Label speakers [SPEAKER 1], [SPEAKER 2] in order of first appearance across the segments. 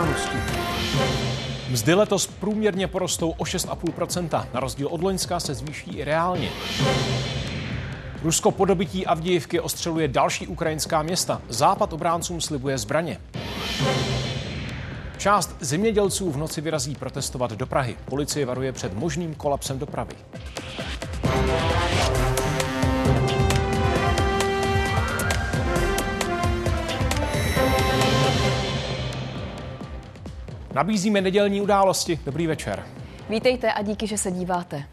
[SPEAKER 1] události.
[SPEAKER 2] Mzdy letos průměrně porostou o 6,5%. Na rozdíl od Loňska se zvýší i reálně. Rusko po dobytí Avdijivky ostřeluje další ukrajinská města. Západ obráncům slibuje zbraně. Část zemědělců v noci vyrazí protestovat do Prahy. Policie varuje před možným kolapsem dopravy. Nabízíme nedělní události. Dobrý večer.
[SPEAKER 3] Vítejte a díky, že se díváte.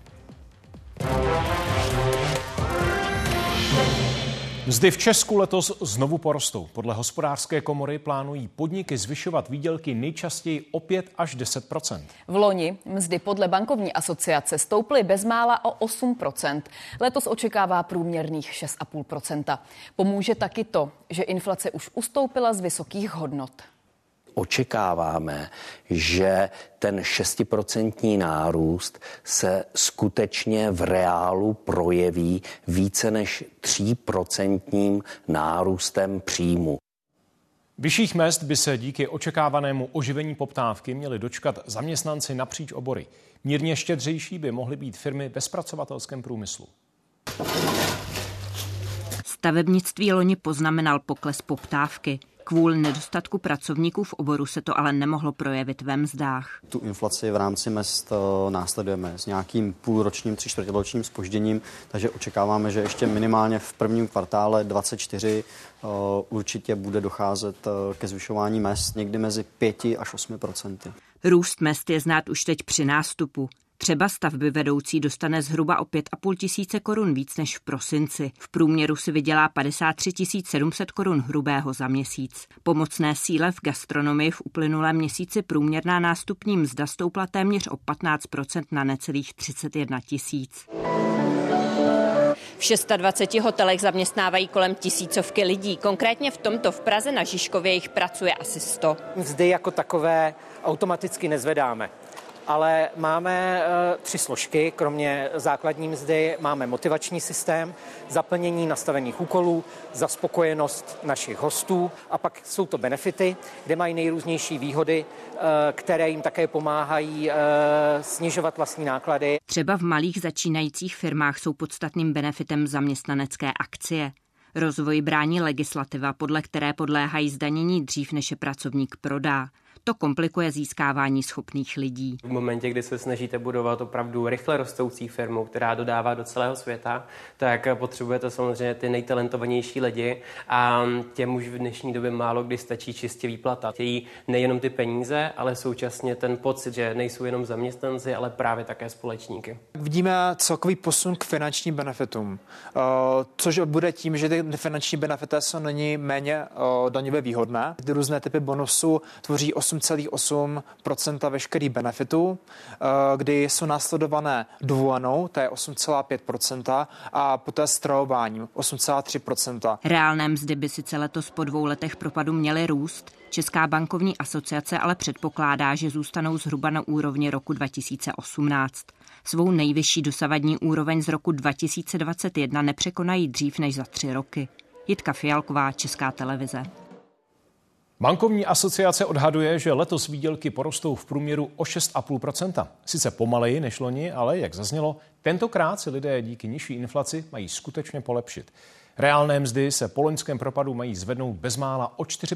[SPEAKER 2] Mzdy v Česku letos znovu porostou. Podle hospodářské komory plánují podniky zvyšovat výdělky nejčastěji o 5 až 10%
[SPEAKER 3] V loni mzdy podle bankovní asociace stouply bezmála o 8% Letos očekává průměrných 6,5% Pomůže taky to, že inflace už ustoupila z vysokých hodnot
[SPEAKER 4] očekáváme, že ten šestiprocentní nárůst se skutečně v reálu projeví více než 3% nárůstem příjmu.
[SPEAKER 2] Vyšších mest by se díky očekávanému oživení poptávky měli dočkat zaměstnanci napříč obory. Mírně štědřejší by mohly být firmy ve zpracovatelském průmyslu.
[SPEAKER 5] Stavebnictví loni poznamenal pokles poptávky. Kvůli nedostatku pracovníků v oboru se to ale nemohlo projevit ve mzdách.
[SPEAKER 6] Tu inflaci v rámci mest eh, následujeme s nějakým půlročním, tři spožděním, takže očekáváme, že ještě minimálně v prvním kvartále 24 eh, určitě bude docházet eh, ke zvyšování mest někdy mezi 5 až 8 procenty.
[SPEAKER 5] Růst mest je znát už teď při nástupu. Třeba stavby vedoucí dostane zhruba o 5,5 tisíce korun víc než v prosinci. V průměru si vydělá 53 700 korun hrubého za měsíc. Pomocné síle v gastronomii v uplynulém měsíci průměrná nástupní mzda stoupla téměř o 15% na necelých 31 tisíc.
[SPEAKER 7] V 26 hotelech zaměstnávají kolem tisícovky lidí. Konkrétně v tomto v Praze na Žižkově jich pracuje asi 100.
[SPEAKER 8] Mzdy jako takové automaticky nezvedáme ale máme eh, tři složky, kromě základní mzdy máme motivační systém, zaplnění nastavených úkolů, zaspokojenost našich hostů a pak jsou to benefity, kde mají nejrůznější výhody, eh, které jim také pomáhají eh, snižovat vlastní náklady.
[SPEAKER 5] Třeba v malých začínajících firmách jsou podstatným benefitem zaměstnanecké akcie. Rozvoj brání legislativa, podle které podléhají zdanění dřív, než je pracovník prodá. To komplikuje získávání schopných lidí.
[SPEAKER 9] V momentě, kdy se snažíte budovat opravdu rychle rostoucí firmu, která dodává do celého světa, tak potřebujete samozřejmě ty nejtalentovanější lidi a těm už v dnešní době málo kdy stačí čistě výplata. Chtějí nejenom ty peníze, ale současně ten pocit, že nejsou jenom zaměstnanci, ale právě také společníky.
[SPEAKER 10] Vidíme celkový posun k finančním benefitům, eh, což bude tím, že ty finanční benefity jsou není méně eh, daňově výhodné. Ty různé typy bonusů tvoří 8 8,8% veškerých benefitů, eh, kdy jsou následované dovolenou, to je 8,5% a poté stravováním 8,3%
[SPEAKER 5] Reálné mzdy by sice letos po dvou letech propadu měly růst, Česká bankovní asociace ale předpokládá, že zůstanou zhruba na úrovni roku 2018. Svou nejvyšší dosavadní úroveň z roku 2021 nepřekonají dřív než za tři roky. Jitka Fialková, Česká televize.
[SPEAKER 2] Bankovní asociace odhaduje, že letos výdělky porostou v průměru o 6,5% Sice pomaleji než loni, ale jak zaznělo, tentokrát si lidé díky nižší inflaci mají skutečně polepšit. Reálné mzdy se po loňském propadu mají zvednout bezmála o 4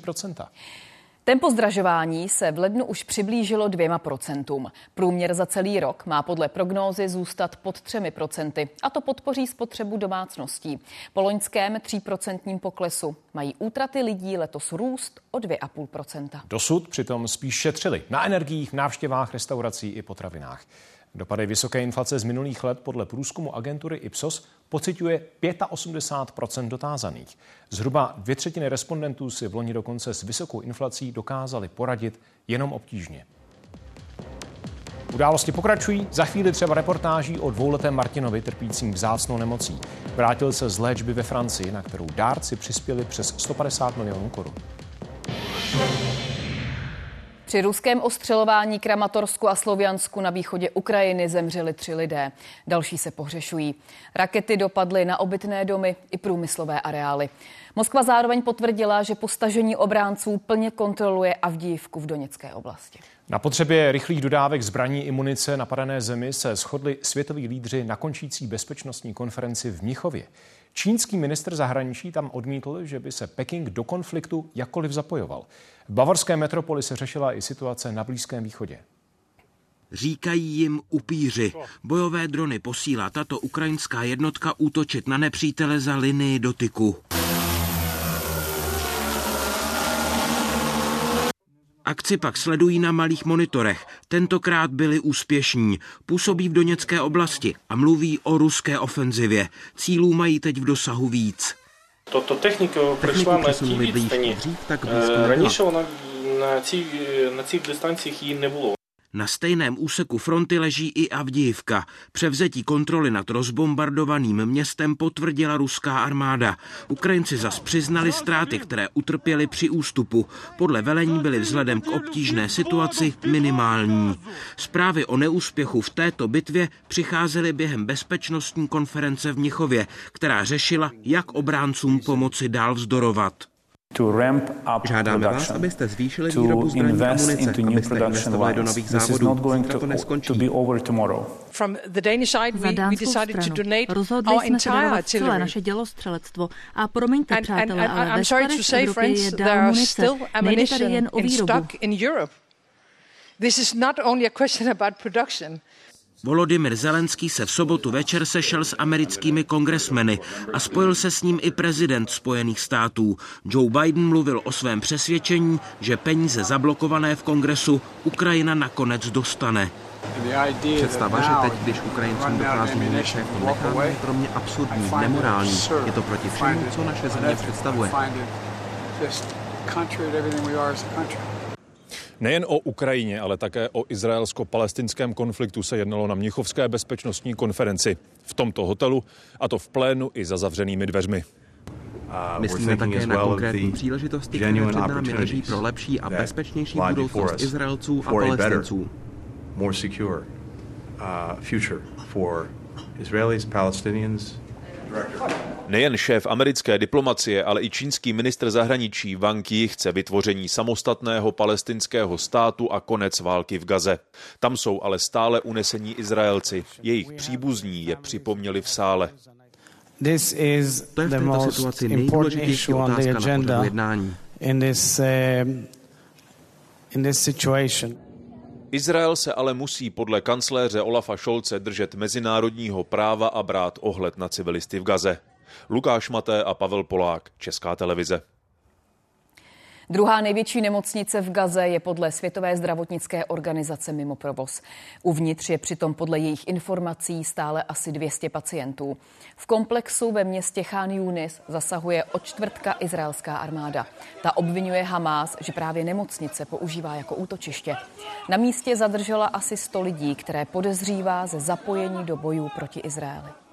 [SPEAKER 3] Tempo zdražování se v lednu už přiblížilo dvěma procentům. Průměr za celý rok má podle prognózy zůstat pod třemi procenty a to podpoří spotřebu domácností. Po loňském tříprocentním poklesu mají útraty lidí letos růst o 2,5%
[SPEAKER 2] Dosud přitom spíš šetřili na energiích, návštěvách restaurací i potravinách. Dopady vysoké inflace z minulých let podle průzkumu agentury Ipsos pociťuje 85% dotázaných. Zhruba dvě třetiny respondentů si v loni dokonce s vysokou inflací dokázali poradit jenom obtížně. Události pokračují. Za chvíli třeba reportáží o dvouletém Martinovi trpícím vzácnou nemocí. Vrátil se z léčby ve Francii, na kterou dárci přispěli přes 150 milionů korun.
[SPEAKER 3] Při ruském ostřelování Kramatorsku a Sloviansku na východě Ukrajiny zemřeli tři lidé. Další se pohřešují. Rakety dopadly na obytné domy i průmyslové areály. Moskva zároveň potvrdila, že postažení obránců plně kontroluje Avdívku v Doněcké oblasti.
[SPEAKER 2] Na potřebě rychlých dodávek zbraní i munice napadené zemi se shodli světoví lídři na končící bezpečnostní konferenci v Mnichově. Čínský ministr zahraničí tam odmítl, že by se Peking do konfliktu jakkoliv zapojoval. V bavorské metropoli se řešila i situace na Blízkém východě.
[SPEAKER 1] Říkají jim upíři. Bojové drony posílá tato ukrajinská jednotka útočit na nepřítele za linii dotyku. Akci pak sledují na malých monitorech. Tentokrát byli úspěšní. Působí v Doněcké oblasti a mluví o ruské ofenzivě. Cílů mají teď v dosahu víc.
[SPEAKER 11] Тобто техніка прийшла на тій відстані. Раніше вона на цій, на цих дистанціях її не було.
[SPEAKER 1] Na stejném úseku fronty leží i Avdijivka. Převzetí kontroly nad rozbombardovaným městem potvrdila ruská armáda. Ukrajinci zas přiznali ztráty, které utrpěli při ústupu. Podle velení byly vzhledem k obtížné situaci minimální. Zprávy o neúspěchu v této bitvě přicházely během bezpečnostní konference v Mnichově, která řešila, jak obráncům pomoci dál vzdorovat.
[SPEAKER 12] Žádáme vás, abyste zvýšili výrobu zbraní a munice, abyste investovali do nových závodů. Zítra to neskončí.
[SPEAKER 13] Za dánskou stranu rozhodli jsme se darovat celé naše dělostřelectvo. A promiňte, přátelé, ale ve skladech v Evropě je dál munice. Nejde tady jen o výrobu.
[SPEAKER 14] This is not only a question about production.
[SPEAKER 1] Volodymyr Zelenský se v sobotu večer sešel s americkými kongresmeny a spojil se s ním i prezident Spojených států. Joe Biden mluvil o svém přesvědčení, že peníze zablokované v kongresu Ukrajina nakonec dostane.
[SPEAKER 12] Představa, že teď, když Ukrajincům dochází munice, to necháme, je pro mě absurdní, nemorální. Je to proti všemu, co naše země představuje.
[SPEAKER 15] Nejen o Ukrajině, ale také o izraelsko-palestinském konfliktu se jednalo na Mnichovské bezpečnostní konferenci v tomto hotelu, a to v plénu i za zavřenými dveřmi.
[SPEAKER 12] Myslíme také na konkrétní příležitosti, které před námi leží pro lepší a bezpečnější budoucnost Izraelců a Palestinců.
[SPEAKER 15] Nejen šéf americké diplomacie, ale i čínský ministr zahraničí Wang Yi chce vytvoření samostatného palestinského státu a konec války v Gaze. Tam jsou ale stále unesení Izraelci. Jejich příbuzní je připomněli v sále.
[SPEAKER 16] This is
[SPEAKER 1] to je v této situaci nejdůležitější otázka na jednání.
[SPEAKER 16] In this, uh, in this situation.
[SPEAKER 15] Izrael se ale musí podle kancléře Olafa Šolce držet mezinárodního práva a brát ohled na civilisty v Gaze. Lukáš Maté a Pavel Polák, Česká televize.
[SPEAKER 3] Druhá největší nemocnice v Gaze je podle Světové zdravotnické organizace mimo provoz. Uvnitř je přitom podle jejich informací stále asi 200 pacientů. V komplexu ve městě Khan Yunis zasahuje od čtvrtka izraelská armáda. Ta obvinuje Hamás, že právě nemocnice používá jako útočiště. Na místě zadržela asi 100 lidí, které podezřívá ze zapojení do bojů proti Izraeli.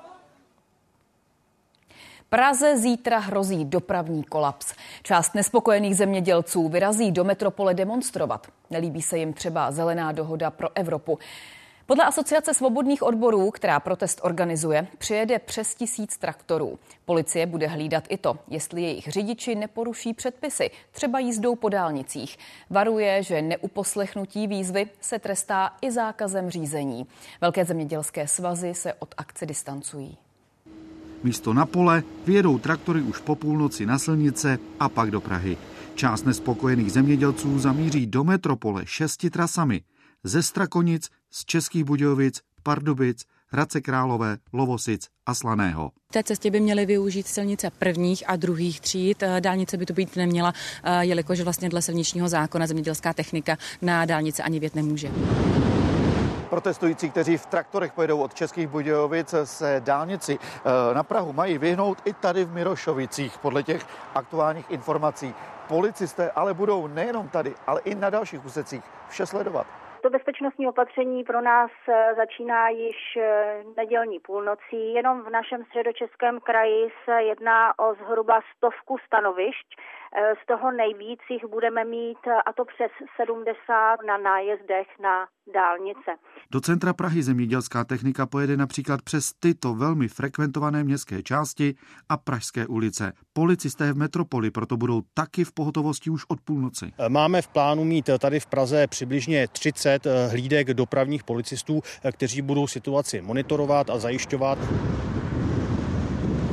[SPEAKER 3] Praze zítra hrozí dopravní kolaps. Část nespokojených zemědělců vyrazí do metropole demonstrovat. Nelíbí se jim třeba zelená dohoda pro Evropu. Podle Asociace svobodných odborů, která protest organizuje, přijede přes tisíc traktorů. Policie bude hlídat i to, jestli jejich řidiči neporuší předpisy, třeba jízdou po dálnicích. Varuje, že neuposlechnutí výzvy se trestá i zákazem řízení. Velké zemědělské svazy se od akce distancují.
[SPEAKER 17] Místo na pole vyjedou traktory už po půlnoci na silnice a pak do Prahy. Část nespokojených zemědělců zamíří do metropole šesti trasami. Ze Strakonic, z Českých Budějovic, Pardubic, Hradce Králové, Lovosic a Slaného.
[SPEAKER 18] V té cestě by měly využít silnice prvních a druhých tříd. Dálnice by to být neměla, jelikož vlastně dle silničního zákona zemědělská technika na dálnice ani vět nemůže.
[SPEAKER 19] Protestující, kteří v traktorech pojedou od Českých Budějovic se dálnici na Prahu, mají vyhnout i tady v Mirošovicích, podle těch aktuálních informací. Policisté ale budou nejenom tady, ale i na dalších úsecích vše sledovat.
[SPEAKER 20] to bezpečnostní opatření pro nás eh, začíná již eh, nedělní půlnocí. Jenom v našem středočeském kraji se jedná o zhruba stovku stanovišť. Eh, z toho nejvíc jich budeme mít, a to přes 70 na nájezdech na dálnice.
[SPEAKER 17] Do centra Prahy zemědělská technika pojede například přes tyto velmi frekventované městské části a Pražské ulice. Policisté v metropoli proto budou taky v pohotovosti už od půlnoci.
[SPEAKER 21] Máme v plánu mít tady v Praze přibližně 30 eh, hlídek dopravních policistů, eh, kteří budou situaci monitorovat a zajišťovat.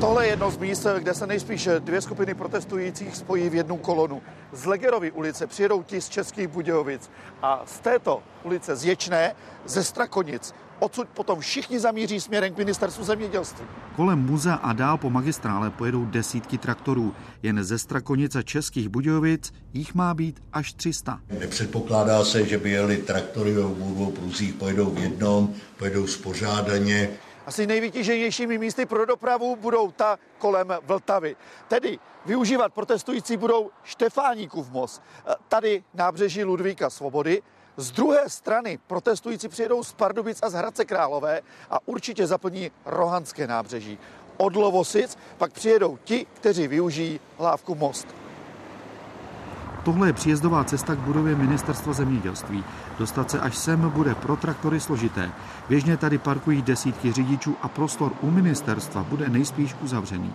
[SPEAKER 19] Tohle je jedno z míst, kde se nejspíš dvě skupiny protestujících spojí v jednu kolonu. Z Legerovy ulice přijedou ti z Českých Budějovic a z této ulice z Ječné, ze Strakonic odsud potom všichni zamíří směrem k ministerstvu zemědělství.
[SPEAKER 17] Kolem muzea a dál po magistrále pojedou desítky traktorů. Jen ze Strakonice Českých Budějovic jich má být až 300.
[SPEAKER 22] Nepředpokládá se, že by jeli traktory ve obou průzích, pojedou v jednom, pojedou spořádaně.
[SPEAKER 19] Asi nejvytíženějšími místy pro dopravu budou ta kolem Vltavy. Tedy využívat protestující budou Štefáníkův most. Tady nábřeží Ludvíka Svobody, z druhé strany protestující přijedou z Pardubic a z Hradce Králové a určitě zaplní Rohanské nábřeží. Od Lovosic pak přijedou ti, kteří využijí Hlávku most.
[SPEAKER 17] Tohle je příjezdová cesta k budově ministerstva zemědělství. Dostat se až sem bude pro traktory složité. Běžně tady parkují desítky řidičů a prostor u ministerstva bude nejspíš uzavřený.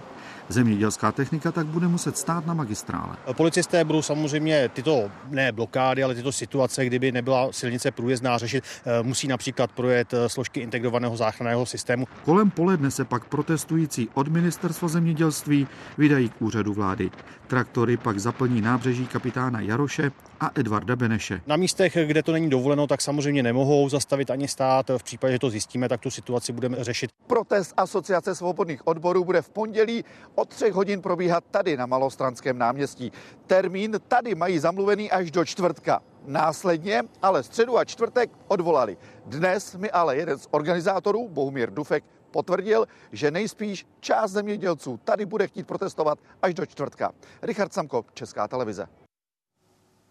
[SPEAKER 17] Zemědělská technika tak bude muset stát na magistrále.
[SPEAKER 21] Policisté budou samozřejmě tyto ne blokády, ale tyto situace, kdyby nebyla silnice průjezdná řešit, eh, musí například projet eh, složky integrovaného záchranného systému.
[SPEAKER 17] Kolem poledne se pak protestující od ministerstva zemědělství vydají k úřadu vlády. Traktory pak zaplní nábřeží kapitána Jaroše a Edvarda Beneše.
[SPEAKER 21] Na místech, kde to není dovoleno, tak samozřejmě nemohou zastavit ani stát. V případě, že to zjistíme, tak tu situaci budeme řešit.
[SPEAKER 19] Protest Asociace svobodných odborů bude v pondělí od třech hodin probíhat tady na Malostranském náměstí. Termín tady mají zamluvený až do čtvrtka. Následně ale středu a čtvrtek odvolali. Dnes mi ale jeden z organizátorů, Bohumír Dufek, potvrdil, že nejspíš část zemědělců tady bude chtít protestovat až do čtvrtka. Richard Samko, Česká televize.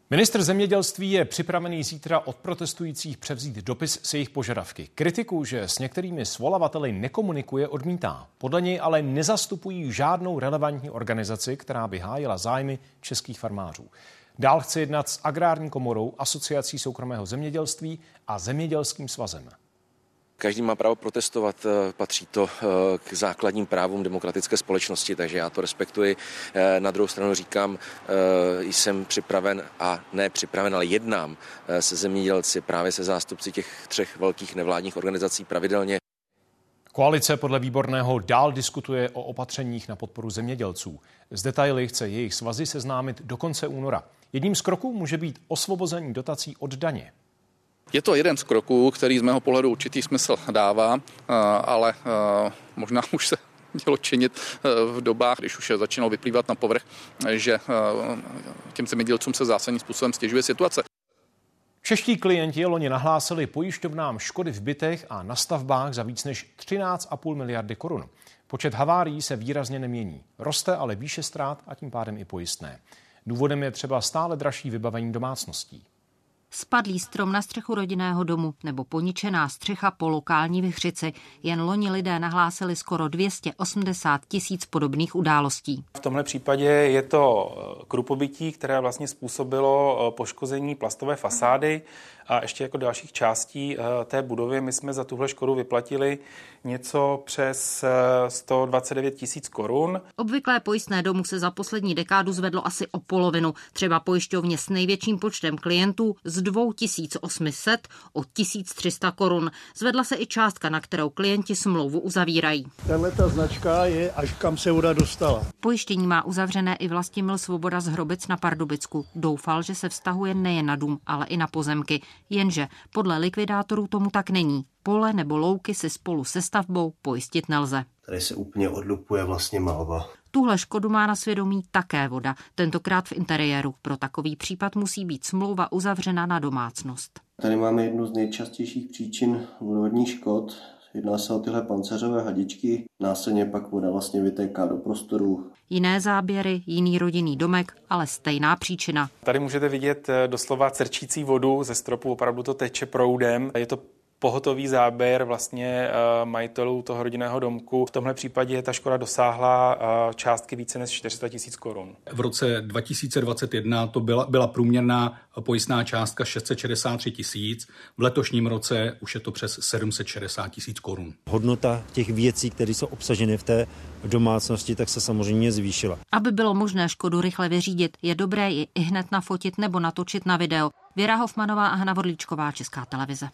[SPEAKER 2] Ministr zemědělství je připravený zítra od protestujících převzít dopis s jejich požadavky. Kritiku, že s některými svolavateli nekomunikuje, odmítá. Podle něj ale nezastupují žádnou relevantní organizaci, která by hájila zájmy českých farmářů. Dál chce jednat s Agrární komorou, Asociací soukromého zemědělství a Zemědělským svazem.
[SPEAKER 23] Každý má právo protestovat, eh, patří to eh, k základním právům demokratické společnosti, takže já to respektuji. Eh, na druhou stranu říkám, jsem připraven a ne připraven, ale jednám se zemědělci, právě se zástupci těch třech velkých nevládních organizací pravidelně.
[SPEAKER 2] Koalice podle výborného dál diskutuje o opatřeních na podporu zemědělců. Z detaily chce jejich svazy seznámit do konce února. Jedním z kroků může být osvobození dotací od daně.
[SPEAKER 24] Je to jeden z kroků, který z mého pohledu určitý smysl dává, eh, ale eh, možná už se mělo činit eh, v dobách, když už začínalo vyplývat na povrch, že těm zemědělcům se zásadním způsobem stěžuje situace.
[SPEAKER 2] Čeští klienti loni nahlásili pojišťovnám škody v bytech a na stavbách za víc než 13,5 miliardy korun. Počet havárií se výrazně nemění. Roste ale výše ztrát a tím pádem i pojistné. Důvodem je třeba stále dražší vybavení domácností.
[SPEAKER 5] Spadlý strom na střechu rodinného domu nebo poničená střecha po lokální vychřici. Jen loni lidé nahlásili skoro 280 tisíc podobných událostí.
[SPEAKER 25] V tomhle případě je to eh, krupobytí, které vlastně způsobilo eh, poškození plastové fasády a ještě jako dalších částí eh, té budovy. My jsme za tuhle škodu vyplatili něco přes 129 eh, tisíc korun.
[SPEAKER 5] Obvyklé pojistné domu se za poslední dekádu zvedlo asi o polovinu. Třeba pojišťovně s největším počtem klientů z 2800 o 1300 korun. Zvedla se i částka, na kterou klienti smlouvu uzavírají.
[SPEAKER 26] Tahle ta značka je až kam se voda dostala.
[SPEAKER 5] Pojištění má uzavřené i Vlastimil Svoboda z Hrobic na Pardubicku. Doufal, že se vztahuje nejen na dům, ale i na pozemky. Jenže podle likvidátorů tomu tak není. Pole nebo louky si spolu se stavbou pojistit nelze.
[SPEAKER 27] Tady se úplně odlupuje vlastně malba.
[SPEAKER 5] Tuhle škodu má na svědomí také voda, tentokrát v interiéru. Pro takový případ musí být smlouva uzavřena na domácnost.
[SPEAKER 27] Tady máme jednu z nejčastějších příčin vodovodních škod, Jedná se o tyhle panceřové hadičky, následně pak voda vlastně vytéká do prostoru.
[SPEAKER 5] Jiné záběry, jiný rodinný domek, ale stejná příčina.
[SPEAKER 25] Tady můžete vidět eh, doslova crčící vodu ze stropu, opravdu to teče proudem. Je to pohotový záběr vlastně eh, majitelů toho rodinného domku. V tomhle případě ta škoda dosáhla eh, částky více než 400 tisíc korun.
[SPEAKER 28] V roce 2021 to byla, byla průměrná pojistná částka 663 tisíc, v letošním roce už je to přes 760 tisíc korun.
[SPEAKER 29] Hodnota těch věcí, které jsou obsaženy v té domácnosti, tak se samozřejmě zvýšila.
[SPEAKER 5] Aby bylo možné škodu rychle vyřídit, je dobré ji i hned nafotit nebo natočit na video. Věra Hofmanová a Hana Vodlíčková, Česká televize.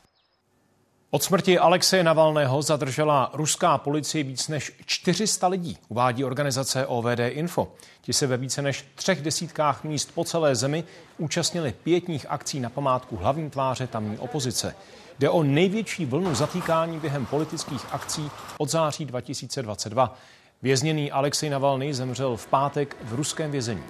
[SPEAKER 2] Od smrti Alexeje Navalného zadržela ruská policie víc než 400 lidí, uvádí organizace OVD Info. Ti se ve více než třech desítkách míst po celé zemi účastnili pětních akcí na památku hlavní tváře tamní opozice. Jde o největší vlnu zatýkání během politických akcí od září 2022. Vězněný Alexej Navalny zemřel v pátek v ruském vězení.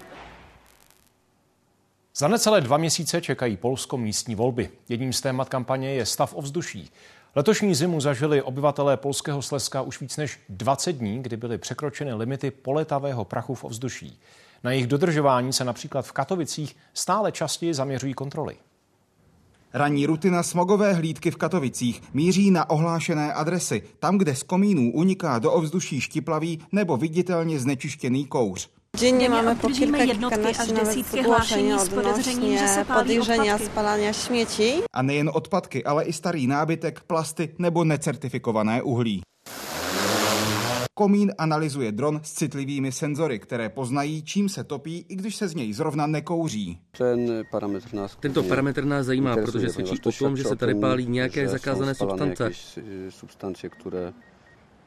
[SPEAKER 2] Za necelé dva měsíce čekají Polsko místní volby. Jedním z témat kampaně je stav ovzduší. Letošní zimu zažili obyvatelé polského Slezska už víc než 20 dní, kdy byly překročeny limity poletavého prachu v ovzduší. Na jejich dodržování se například v Katovicích stále častěji zaměřují kontroly.
[SPEAKER 30] Ranní rutina smogové hlídky v Katovicích míří na ohlášené adresy, tam, kde z komínů uniká do ovzduší štiplavý nebo viditelně znečištěný kouř.
[SPEAKER 31] Denně máme po kilka, jednotky až desítky hlášení s podezřením, že se pálí odpadky. spalania śmieci.
[SPEAKER 30] A nejen odpadky, ale i starý nábytek, plasty nebo necertifikované uhlí. Komín analyzuje dron s citlivými senzory, které poznají, čím se topí, i když se z něj zrovna nekouří.
[SPEAKER 32] Ten parametr nás
[SPEAKER 33] Tento parametr nás zajímá, protože svědčí o tom, že se tady pálí nějaké zakázané substance.
[SPEAKER 32] substance, které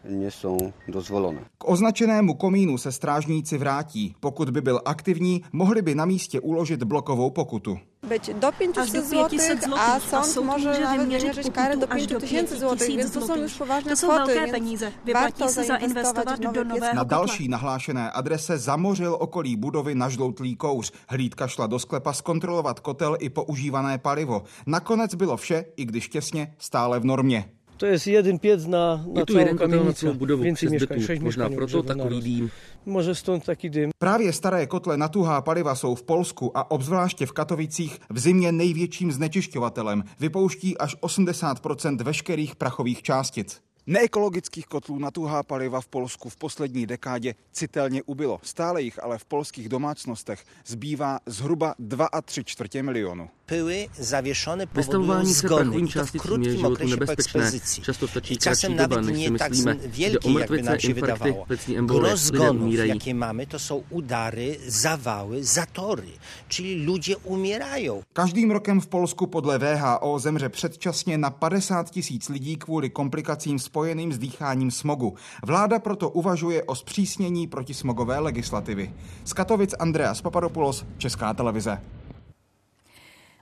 [SPEAKER 32] nejsou dozvolené.
[SPEAKER 30] K označenému komínu se strážníci vrátí. Pokud by byl aktivní, mohli by na místě uložit blokovou pokutu.
[SPEAKER 31] Być do 500 zł, a sąd może nawet wymierzyć karę do 5 tysięcy złotych, więc to są już poważne
[SPEAKER 13] to kwoty, peníze. Vyplatí se zainvestovat do nového
[SPEAKER 30] Na další nahlášené adrese zamořil okolí budovy nažloutlý kouř. Hlídka šla do sklepa zkontrolovat kotel i používané palivo. Nakonec bylo vše, i když těsně, stále v normě.
[SPEAKER 34] To je jeden pěc na, na
[SPEAKER 33] je tu jeden kotel na celou budovu, Więcej bytů, možná proto takový dým.
[SPEAKER 34] Może stąd taky dym.
[SPEAKER 30] Právě staré kotle na tuhá paliva jsou v Polsku a obzvláště v Katovicích v zimě největším znečišťovatelem. Vypouští až 80% veškerých prachových částic. Neekologických kotlů na tuhá paliva v Polsku v poslední dekádě citelně ubylo. Stále jich ale v polských domácnostech zbývá zhruba 2,3 čtvrtě milionu.
[SPEAKER 33] Pyły zawieszone powodują zgony i to w krótkim okresie po ekspozycji. Czasem nawet nie tak wielkie, jakby nam się wydawało. Gros zgonów, jakie mamy, to są udary, zawały, zatory, czyli ludzie umierają.
[SPEAKER 30] Každým rokem v Polsku podle VHO zemře předčasně na 50 tisíc lidí kvůli komplikacím spojeným s dýcháním smogu. Vláda proto uvažuje o zpřísnění protismogové legislativy. Z Katovic Andreas Papadopoulos, Česká televize.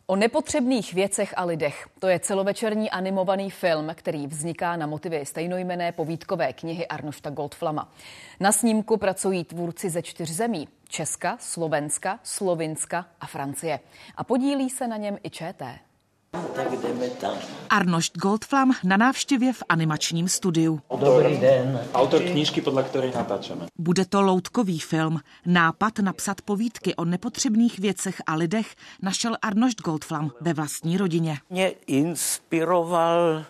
[SPEAKER 3] O nepotřebných věcech a lidech. To je celovečerní animovaný film, který vzniká na motivy stejnojmené povídkové knihy Arnošta Goldflama. Na snímku pracují tvůrci ze čtyř zemí. Česka, Slovenska, Slovinska a Francie. A podílí se na něm i ČT.
[SPEAKER 5] Tak jdeme tam. Arnošt Goldflam na návštěvě v animačním studiu.
[SPEAKER 33] Dobrý den. Autor knížky, podle které natáčeme.
[SPEAKER 5] Bude to loutkový film. Nápad napsat povídky o nepotřebných věcech a lidech našel Arnošt Goldflam ve vlastní rodině.
[SPEAKER 33] Mě inspiroval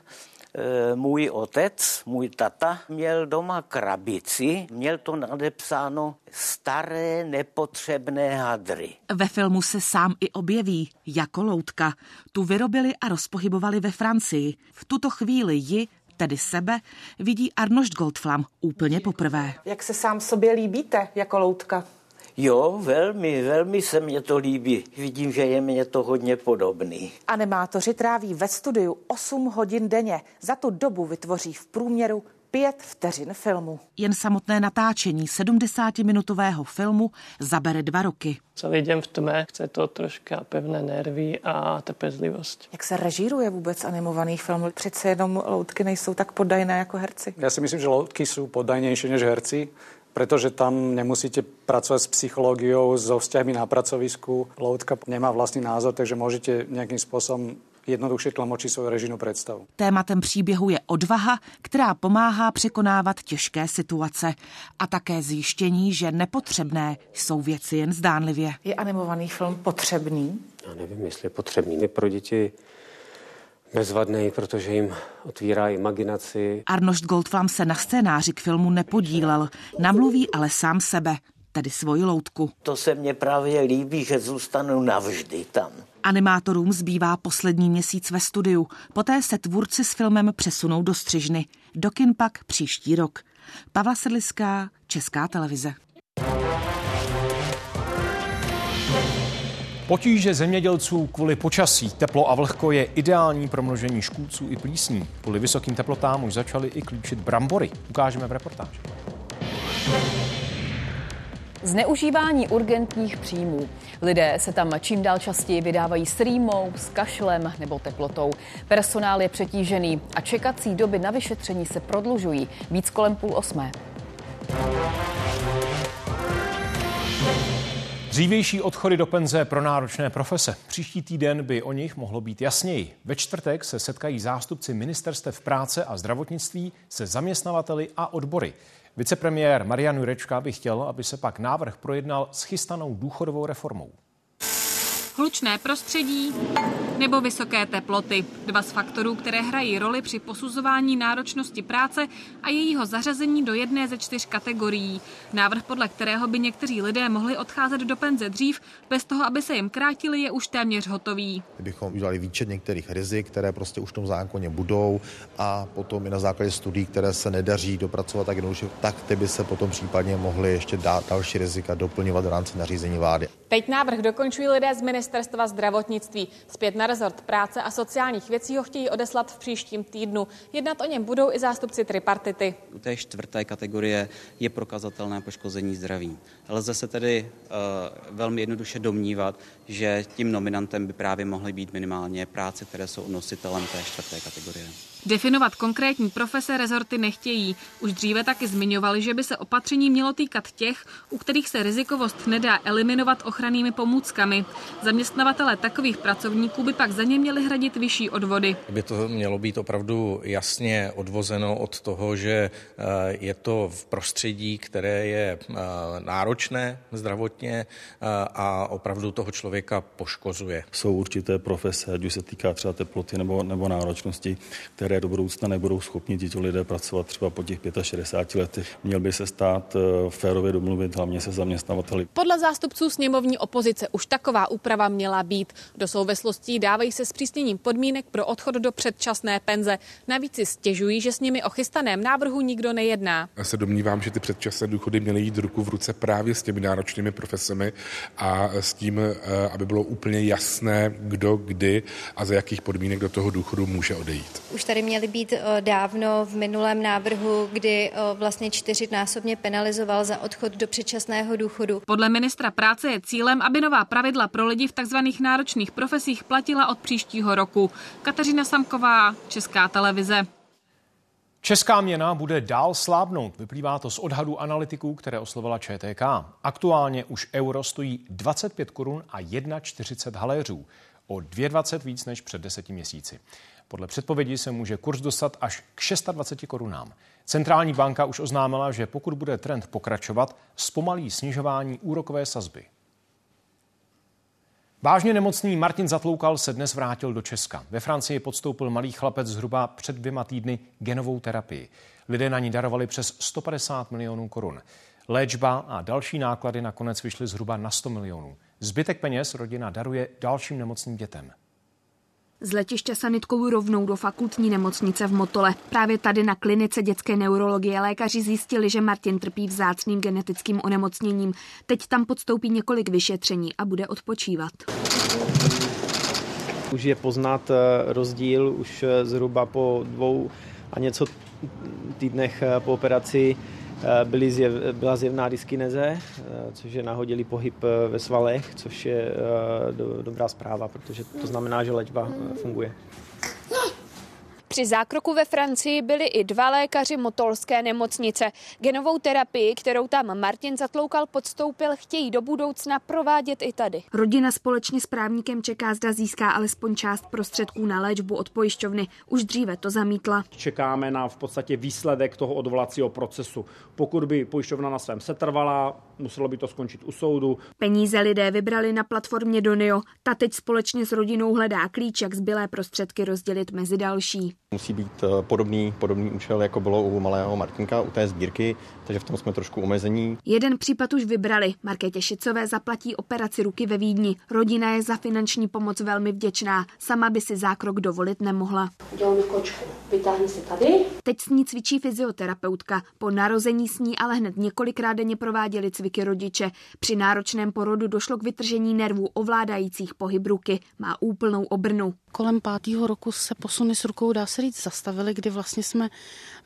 [SPEAKER 33] můj otec, můj tata, měl doma krabici, měl to nadepsáno staré nepotřebné hadry.
[SPEAKER 5] Ve filmu se sám i objeví jako loutka. Tu vyrobili a rozpohybovali ve Francii. V tuto chvíli ji tedy sebe, vidí Arnošt Goldflam úplně poprvé.
[SPEAKER 31] Jak se sám sobě líbíte jako loutka?
[SPEAKER 33] Jo, velmi, velmi se mě to líbí. Vidím, že je mě to hodně podobný.
[SPEAKER 31] Animátoři tráví ve studiu 8 hodin denně. Za tu dobu vytvoří v průměru pět vteřin filmu.
[SPEAKER 5] Jen samotné natáčení 70-minutového filmu zabere dva roky.
[SPEAKER 33] Celý den v tmě chce to troška pevné nervy a trpezlivost.
[SPEAKER 31] Jak se režíruje vůbec animovaný film? Přece jenom loutky nejsou tak poddajné jako herci.
[SPEAKER 33] Já si myslím, že loutky jsou poddajnější než herci pretože tam nemusíte pracovať s psychológiou, so vzťahmi na pracovisku. Loutka nemá vlastný názor, takže môžete nejakým spôsobom
[SPEAKER 35] jednoduše tlamočí svou režijnou představu.
[SPEAKER 31] Tématem příběhu je odvaha, která pomáhá překonávat těžké situace a také zjištění, že nepotřebné jsou věci jen zdánlivě. Je animovaný film potřebný?
[SPEAKER 36] Já nevím, jestli je potřebný. Je pro děti bezvadný, protože jim otvírá imaginaci.
[SPEAKER 31] Arnošt Goldflam se na scénáři k filmu nepodílel, namluví ale sám sebe, tedy svoji loutku.
[SPEAKER 37] To se mně právě líbí, že zůstanu navždy tam.
[SPEAKER 31] Animátorům zbývá poslední měsíc ve studiu. Poté se tvůrci s filmem přesunou do střižny. Do kin pak příští rok. Pavla Sedliská, Česká televize.
[SPEAKER 2] Potíže zemědělců kvůli počasí, teplo a vlhko je ideální pro množení škůdců i plísní. Kvůli vysokým teplotám už začaly i klíčit brambory. Ukážeme v reportáži.
[SPEAKER 3] Zneužívání urgentních příjmů. Lidé se tam čím dál častěji vydávají s rýmou, s kašlem nebo teplotou. Personál je přetížený a čekací doby na vyšetření se prodlužují. Víc kolem půl osmé.
[SPEAKER 2] Dřívější odchody do penze pro náročné profese. Příští týden by o nich mohlo být jasněji. Ve čtvrtek se setkají zástupci ministerstev práce a zdravotnictví se zaměstnavateli a odbory. Vicepremiér Marian Jurečka by chtěl, aby se pak návrh projednal s chystanou důchodovou reformou
[SPEAKER 38] hlučné prostředí nebo vysoké teploty. Dva z faktorů, které hrají roli při posuzování náročnosti práce a jejího zařazení do jedné ze čtyř kategorií. Návrh, podle kterého by někteří lidé mohli odcházet do penze dřív, bez toho, aby se jim krátili, je už téměř hotový.
[SPEAKER 39] Kdybychom udělali výčet některých rizik, které prostě už v tom zákoně budou a potom i na základě studií, které se nedaří dopracovat tak jednoduše, tak ty by se potom případně mohly ještě dát další rizika doplňovat v rámci nařízení vlády.
[SPEAKER 38] Teď návrh dokončují lidé z ministerstva zdravotnictví. Zpět na rezort práce a sociálních věcí ho chtějí odeslat v příštím týdnu. Jednat o něm budou i zástupci tripartity.
[SPEAKER 40] U té čtvrté kategorie je prokazatelné poškození zdraví. Lze se tedy uh, velmi jednoduše domnívat, že tím nominantem by právě mohly být minimálně práce, které jsou nositelem té čtvrté kategorie.
[SPEAKER 38] Definovat konkrétní profese rezorty nechtějí. Už dříve taky zmiňovali, že by se opatření mělo týkat těch, u kterých se rizikovost nedá eliminovat ochrannými pomůckami. Zaměstnavatele takových pracovníků by pak za ně měli hradit vyšší odvody.
[SPEAKER 41] By to mělo být opravdu jasně odvozeno od toho, že eh, je to v prostředí, které je eh, náročné zdravotně eh, a opravdu toho člověka poškozuje.
[SPEAKER 42] Jsou určité profese, ať už se týká třeba teploty nebo, nebo náročnosti, které které do budoucna nebudou schopni tito lidé pracovat třeba po těch 65 letech. Měl by se stát eh, férově domluvit hlavně se zaměstnavateli.
[SPEAKER 38] Podle zástupců sněmovní opozice už taková úprava měla být. Do souvislostí dávají se zpřísněním podmínek pro odchod do předčasné penze. Navíc si stěžují, že s nimi o chystaném návrhu nikdo nejedná.
[SPEAKER 43] Já se domnívám, že ty předčasné důchody měly jít ruku v ruce právě s těmi náročnými profesemi a s tím, eh, aby bylo úplně jasné, kdo, kdy a za jakých podmínek do toho důchodu může odejít.
[SPEAKER 44] Už tady měly být eh, dávno v minulém návrhu, kdy eh, vlastně čtyřinásobně penalizoval za odchod do předčasného důchodu.
[SPEAKER 38] Podle ministra práce je cílem, aby nová pravidla pro lidi v tzv. náročných profesích platila od příštího roku. Kateřina Samková, Česká televize.
[SPEAKER 2] Česká měna bude dál slábnout. Vyplývá to z odhadu analytiků, které oslovila ČTK. Aktuálně už euro stojí 25 korun a 1,40 haléřů. O 2,20 víc než před deseti měsíci. Podle předpovědi se může kurz dostat až k 26 korunám. Centrální banka už oznámila, že pokud bude trend pokračovat, zpomalí snižování úrokové sazby. Vážně nemocný Martin Zatloukal se dnes vrátil do Česka. Ve Francii podstoupil malý chlapec zhruba před dvěma týdny genovou terapii. Lidé na ní darovali přes 150 milionů korun. Léčba a další náklady nakonec vyšly zhruba na 100 milionů. Zbytek peněz rodina daruje dalším nemocným dětem.
[SPEAKER 38] Z letiště sanitkou rovnou do fakultní nemocnice v Motole. Právě tady na klinice dětské neurologie lékaři zjistili, že Martin trpí vzácným genetickým onemocněním. Teď tam podstoupí několik vyšetření a bude odpočívat.
[SPEAKER 45] Už je poznat eh, rozdíl, už eh, zhruba po dvou a něco týdnech eh, po operaci byly zjev, byla zjevná dyskineze, eh, což je nahodilý pohyb eh, ve svalech, což je do, dobrá zpráva, protože to znamená, že léčba funguje.
[SPEAKER 44] Při zákroku ve Francii byli i dva lékaři motolské nemocnice. Genovou terapii, kterou tam Martin Zatloukal podstoupil, chtějí do budoucna provádět i tady.
[SPEAKER 46] Rodina společně s právníkem čeká, zda získá alespoň část prostředků na léčbu od pojišťovny. Už dříve to zamítla.
[SPEAKER 47] Čekáme na v podstatě výsledek toho odvolacího procesu. Pokud by pojišťovna na svém setrvala, muselo by to skončit u soudu.
[SPEAKER 46] Peníze lidé vybrali na platformě Donio. Ta teď společně s rodinou hledá klíč, jak zbylé prostředky rozdělit mezi další.
[SPEAKER 48] Musí být eh, podobný, podobný účel, jako bylo u malého Martinka, u té sbírky, takže v tom jsme trošku omezení.
[SPEAKER 46] Jeden případ už vybrali. Markétě Šicové zaplatí operaci ruky ve Vídni. Rodina je za finanční pomoc velmi vděčná. Sama by si zákrok dovolit nemohla.
[SPEAKER 49] Udělám kočku. Vytáhni se tady.
[SPEAKER 46] Teď s ní cvičí fyzioterapeutka. Po narození s ní ale hned několikrát denně prováděli cviky rodiče. Při náročném porodu došlo k vytržení nervů ovládajících pohyb ruky. Má úplnou obrnu.
[SPEAKER 50] Kolem pátého roku se posuny s rukou, dá se říct, zastavily, kdy vlastně jsme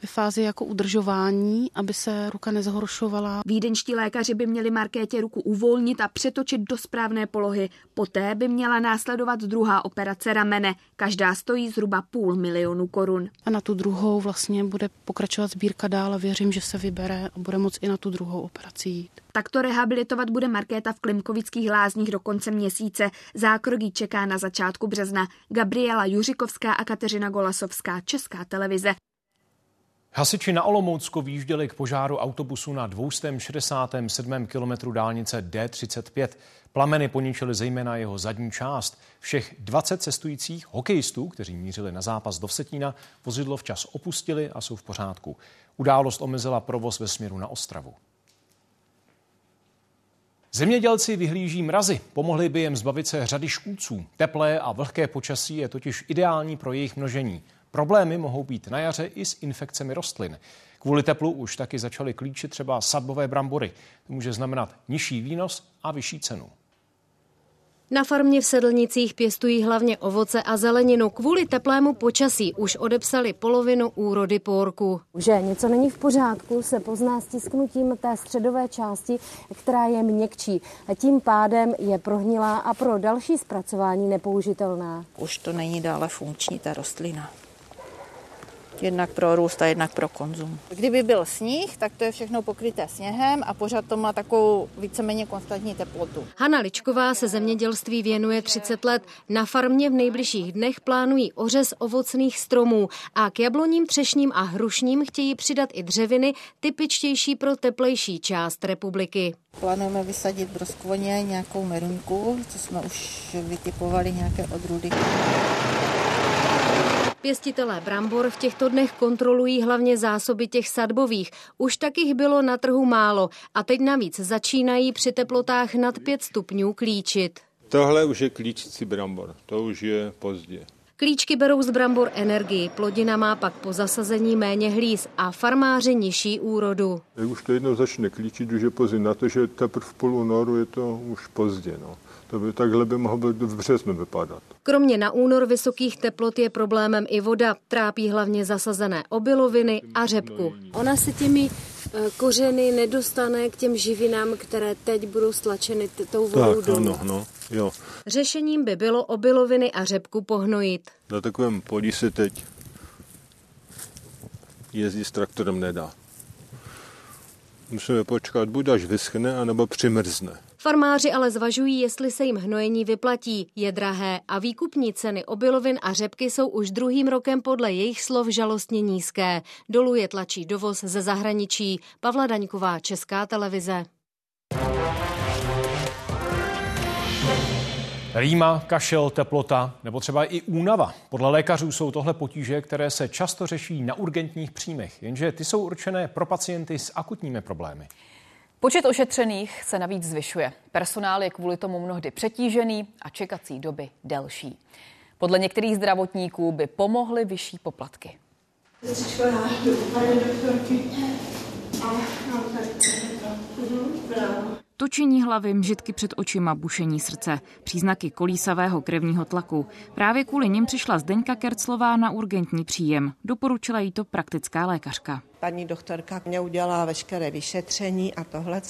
[SPEAKER 50] ve fázi jako udržování, aby se ruka nezhoršovala.
[SPEAKER 46] Vídeňští lékaři by měli Markétě ruku uvolnit a přetočit do správné polohy. Poté by měla následovat druhá operace ramene. Každá stojí zhruba půl milionu korun.
[SPEAKER 50] A na tu druhou vlastně bude pokračovat sbírka dál a věřím, že se vybere a bude moct i na tu druhou operaci jít.
[SPEAKER 46] Takto rehabilitovat bude Markéta v Klimkovických lázních do konce měsíce. Zákrok čeká na začátku března. Gabriela Juřikovská a Kateřina Golasovská, Česká televize.
[SPEAKER 2] Hasiči na Olomoucku výjížděli k požáru autobusu na 267. kilometru dálnice D35. Plameny poničily zejména jeho zadní část. Všech 20 cestujících hokejistů, kteří mířili na zápas do Vsetína, vozidlo včas opustili a jsou v pořádku. Událost omezila provoz ve směru na Ostravu. Zemědělci vyhlíží mrazy, pomohli by jim zbavit se řady škůdců. Teplé a vlhké počasí je totiž ideální pro jejich množení. Problémy mohou být na jaře i s infekcemi rostlin. Kvůli teplu už taky začaly klíčit třeba sadbové brambory. To může znamenat nižší výnos a vyšší cenu.
[SPEAKER 46] Na farmě v Sedlnicích pěstují hlavně ovoce a zeleninu. Kvůli teplému počasí už odepsali polovinu úrody pórku.
[SPEAKER 51] Že něco není v pořádku, se pozná stisknutím té středové části, která je měkčí. Tím pádem je prohnilá a pro další zpracování nepoužitelná.
[SPEAKER 52] Už to není dále funkční ta rostlina. Jednak pro růst a jednak pro konzum. Kdyby byl sníh, tak to je všechno pokryté sněhem a pořád to má takovou víceméně konstantní teplotu.
[SPEAKER 46] Hanna Ličková se zemědělství věnuje 30 let. Na farmě v nejbližších dnech plánují ořez ovocných stromů a k jabloním, třešním a hrušním chtějí přidat i dřeviny typičtější pro teplejší část republiky.
[SPEAKER 52] Plánujeme vysadit broskvoně nějakou merunku, co jsme už vytipovali nějaké odrůdy.
[SPEAKER 46] Pěstitelé brambor v těchto dnech kontrolují hlavně zásoby těch sadbových. Už tak jich bylo na trhu málo a teď navíc začínají při teplotách nad 5 stupňů klíčit.
[SPEAKER 53] Tohle už je klíčící brambor, to už je pozdě.
[SPEAKER 46] Klíčky berou z brambor energii, plodina má pak po zasazení méně hlíz a farmáři nižší úrodu.
[SPEAKER 53] Jak už to jednou začne klíčit, už je pozdě. Na to, že teprve v půl únoru je to už pozdě. No. To by takhle by mohlo být v březnu vypadat.
[SPEAKER 46] Kromě na únor vysokých teplot je problémem i voda. Trápí hlavně zasazené obiloviny a řepku.
[SPEAKER 51] Ona se těmi eh, kořeny nedostane k těm živinám, které teď budou stlačeny tou vodou
[SPEAKER 53] tak, dolů. Ano, no, jo.
[SPEAKER 46] Řešením by bylo obiloviny a řepku pohnojit.
[SPEAKER 53] Na takovém poli se teď jezdí s traktorem nedá. Musíme počkat, buď až vyschne, anebo přimrzne.
[SPEAKER 46] Farmáři ale zvažují, jestli se jim hnojení vyplatí. Je drahé a výkupní ceny obilovin a řepky jsou už druhým rokem podle jejich slov žalostně nízké. Dolů je tlačí dovoz ze zahraničí. Pavla Daňková, Česká televize.
[SPEAKER 2] Rýma, kašel, teplota nebo třeba i únava. Podle lékařů jsou tohle potíže, které se často řeší na urgentních příjmech, jenže ty jsou určené pro pacienty s akutními problémy.
[SPEAKER 3] Počet ošetřených se navíc zvyšuje. Personál je kvůli tomu mnohdy přetížený a čekací doby delší. Podle některých zdravotníků by pomohly vyšší poplatky.
[SPEAKER 54] Točení hlavy, mžitky před očima, bušení srdce, příznaky kolísavého krevního tlaku. Právě kvůli nim přišla Zdeňka Kerclová na urgentní příjem. Doporučila jí to praktická lékařka.
[SPEAKER 55] Paní doktorka mě udělala veškeré vyšetření a tohle.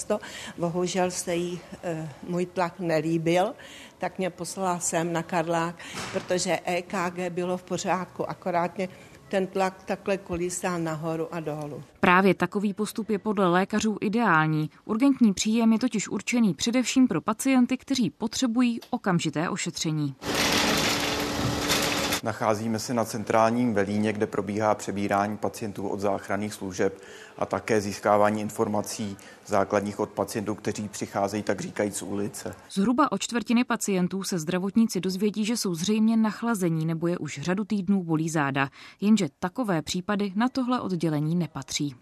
[SPEAKER 55] Bohužel se jí e, můj tlak nelíbil, tak mě poslala sem na Karlák, protože EKG bylo v pořádku, akorát mě ten tlak takhle kolísá nahoru a dolů.
[SPEAKER 54] Právě takový postup je podle lékařů ideální. Urgentní příjem je totiž určený především pro pacienty, kteří potřebují okamžité ošetření.
[SPEAKER 56] Nacházíme se na centrálním velíně, kde probíhá přebírání pacientů od záchranných služeb a také získávání informací základních od pacientů, kteří přicházejí tak říkajíc z ulice.
[SPEAKER 54] Zhruba o čtvrtiny pacientů se zdravotníci dozvědí, že jsou zřejmě nachlazení nebo je už řadu týdnů bolí záda, jenže takové případy na tohle oddělení nepatří.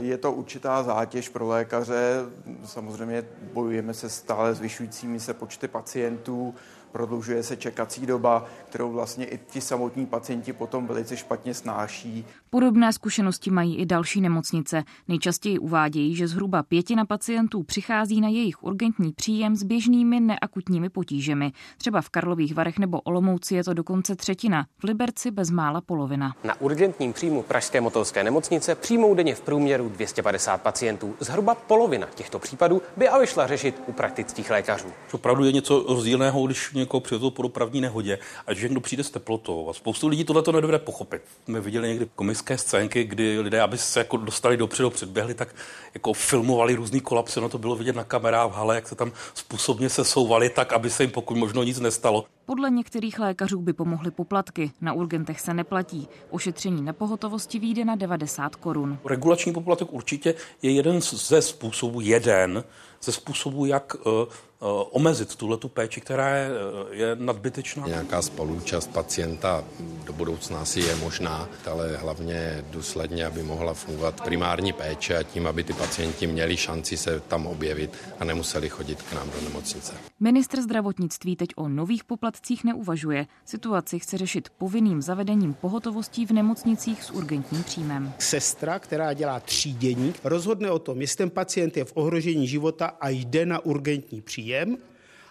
[SPEAKER 56] Je to určitá zátěž pro lékaře. Samozřejmě bojujeme se stále zvyšujícími se počty pacientů prodlužuje se čekací doba, kterou vlastně i ti samotní pacienti potom velice špatně snáší.
[SPEAKER 54] Podobné zkušenosti mají i další nemocnice. Nejčastěji uvádějí, že zhruba pětina pacientů přichází na jejich urgentní příjem s běžnými neakutními potížemi. Třeba v Karlových Varech nebo Olomouci je to dokonce třetina, v Liberci bezmála polovina.
[SPEAKER 57] Na urgentním příjmu Pražské motolské nemocnice přijmou denně v průměru 250 pacientů. Zhruba polovina těchto případů by ale šla řešit u praktických lékařů.
[SPEAKER 58] Opravdu je něco rozdílného, když někoho přivezou po dopravní nehodě a že někdo přijde s teplotou. A spoustu lidí tohle to nedovede pochopit. My viděli někdy komické scénky, kdy lidé, aby se jako dostali dopředu, předběhli, tak jako filmovali různý kolapsy. No to bylo vidět na kamerách v hale, jak se tam způsobně se souvali tak, aby se jim pokud možno nic nestalo.
[SPEAKER 54] Podle některých lékařů by pomohly poplatky. Na urgentech se neplatí. Ošetření na pohotovosti vyjde na 90 korun.
[SPEAKER 58] Regulační poplatek určitě je jeden ze způsobů, jeden ze způsobů, jak uh, Eh, omezit tuhle tu péči, která je, eh, je nadbytečná.
[SPEAKER 53] Nějaká spoluúčast pacienta do budoucna asi je možná, ale hlavně důsledně, aby mohla fungovat primární péče a tím, aby ty pacienti měli šanci se tam objevit a nemuseli chodit k nám do nemocnice.
[SPEAKER 54] Ministr zdravotnictví teď o nových poplatcích neuvažuje. Situaci chce řešit povinným zavedením pohotovostí v nemocnicích s urgentním příjmem.
[SPEAKER 59] Sestra, která dělá třídění, rozhodne o tom, jestli ten pacient je v ohrožení života a jde na urgentní příjem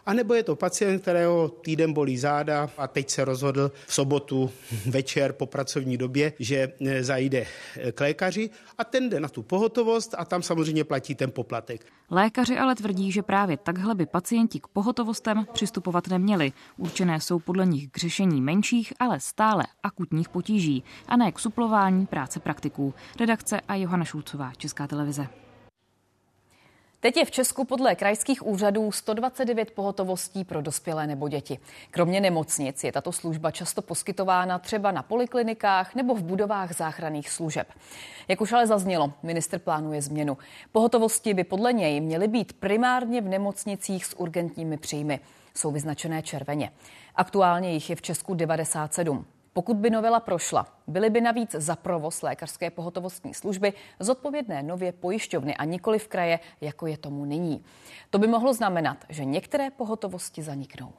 [SPEAKER 59] příjem, anebo je to pacient, kterého týden bolí záda a teď se rozhodl v sobotu večer po pracovní době, že e, zajde e, k lékaři a ten jde na tu pohotovost a tam samozřejmě platí ten poplatek.
[SPEAKER 54] Lékaři ale tvrdí, že právě takhle by pacienti k pohotovostem přistupovat neměli. Určené jsou podle nich k řešení menších, ale stále akutních potíží a ne k suplování práce praktiků. Redakce a Johana Šulcová, Česká televize. Teď je v Česku podle krajských úřadů 129 pohotovostí pro dospělé nebo děti. Kromě nemocnic je tato služba často poskytována třeba na poliklinikách nebo v budovách záchranných služeb. Jak už ale zaznělo, minister plánuje změnu. Pohotovosti by podle něj měly být primárně v nemocnicích s urgentními příjmy. Jsou vyznačené červeně. Aktuálně jich je v Česku 97. Pokud by novela prošla, byly by navíc za provoz lékařské pohotovostní služby zodpovědné nově pojišťovny a nikoli v kraje, jako je tomu nyní. To by mohlo znamenat, že některé pohotovosti zaniknou.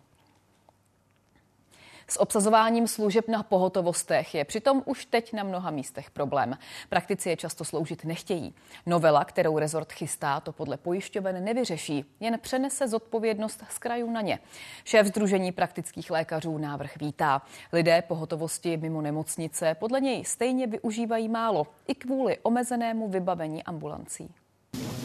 [SPEAKER 54] S obsazováním služeb na pohotovostech je přitom už teď na mnoha místech problém. Praktici je často sloužit nechtějí. Novela, kterou rezort chystá, to podle pojišťoven nevyřeší, jen přenese zodpovědnost z krajů na ně. Šéf Združení praktických lékařů návrh vítá. Lidé pohotovosti mimo nemocnice podle něj stejně využívají málo, i kvůli omezenému vybavení ambulancí.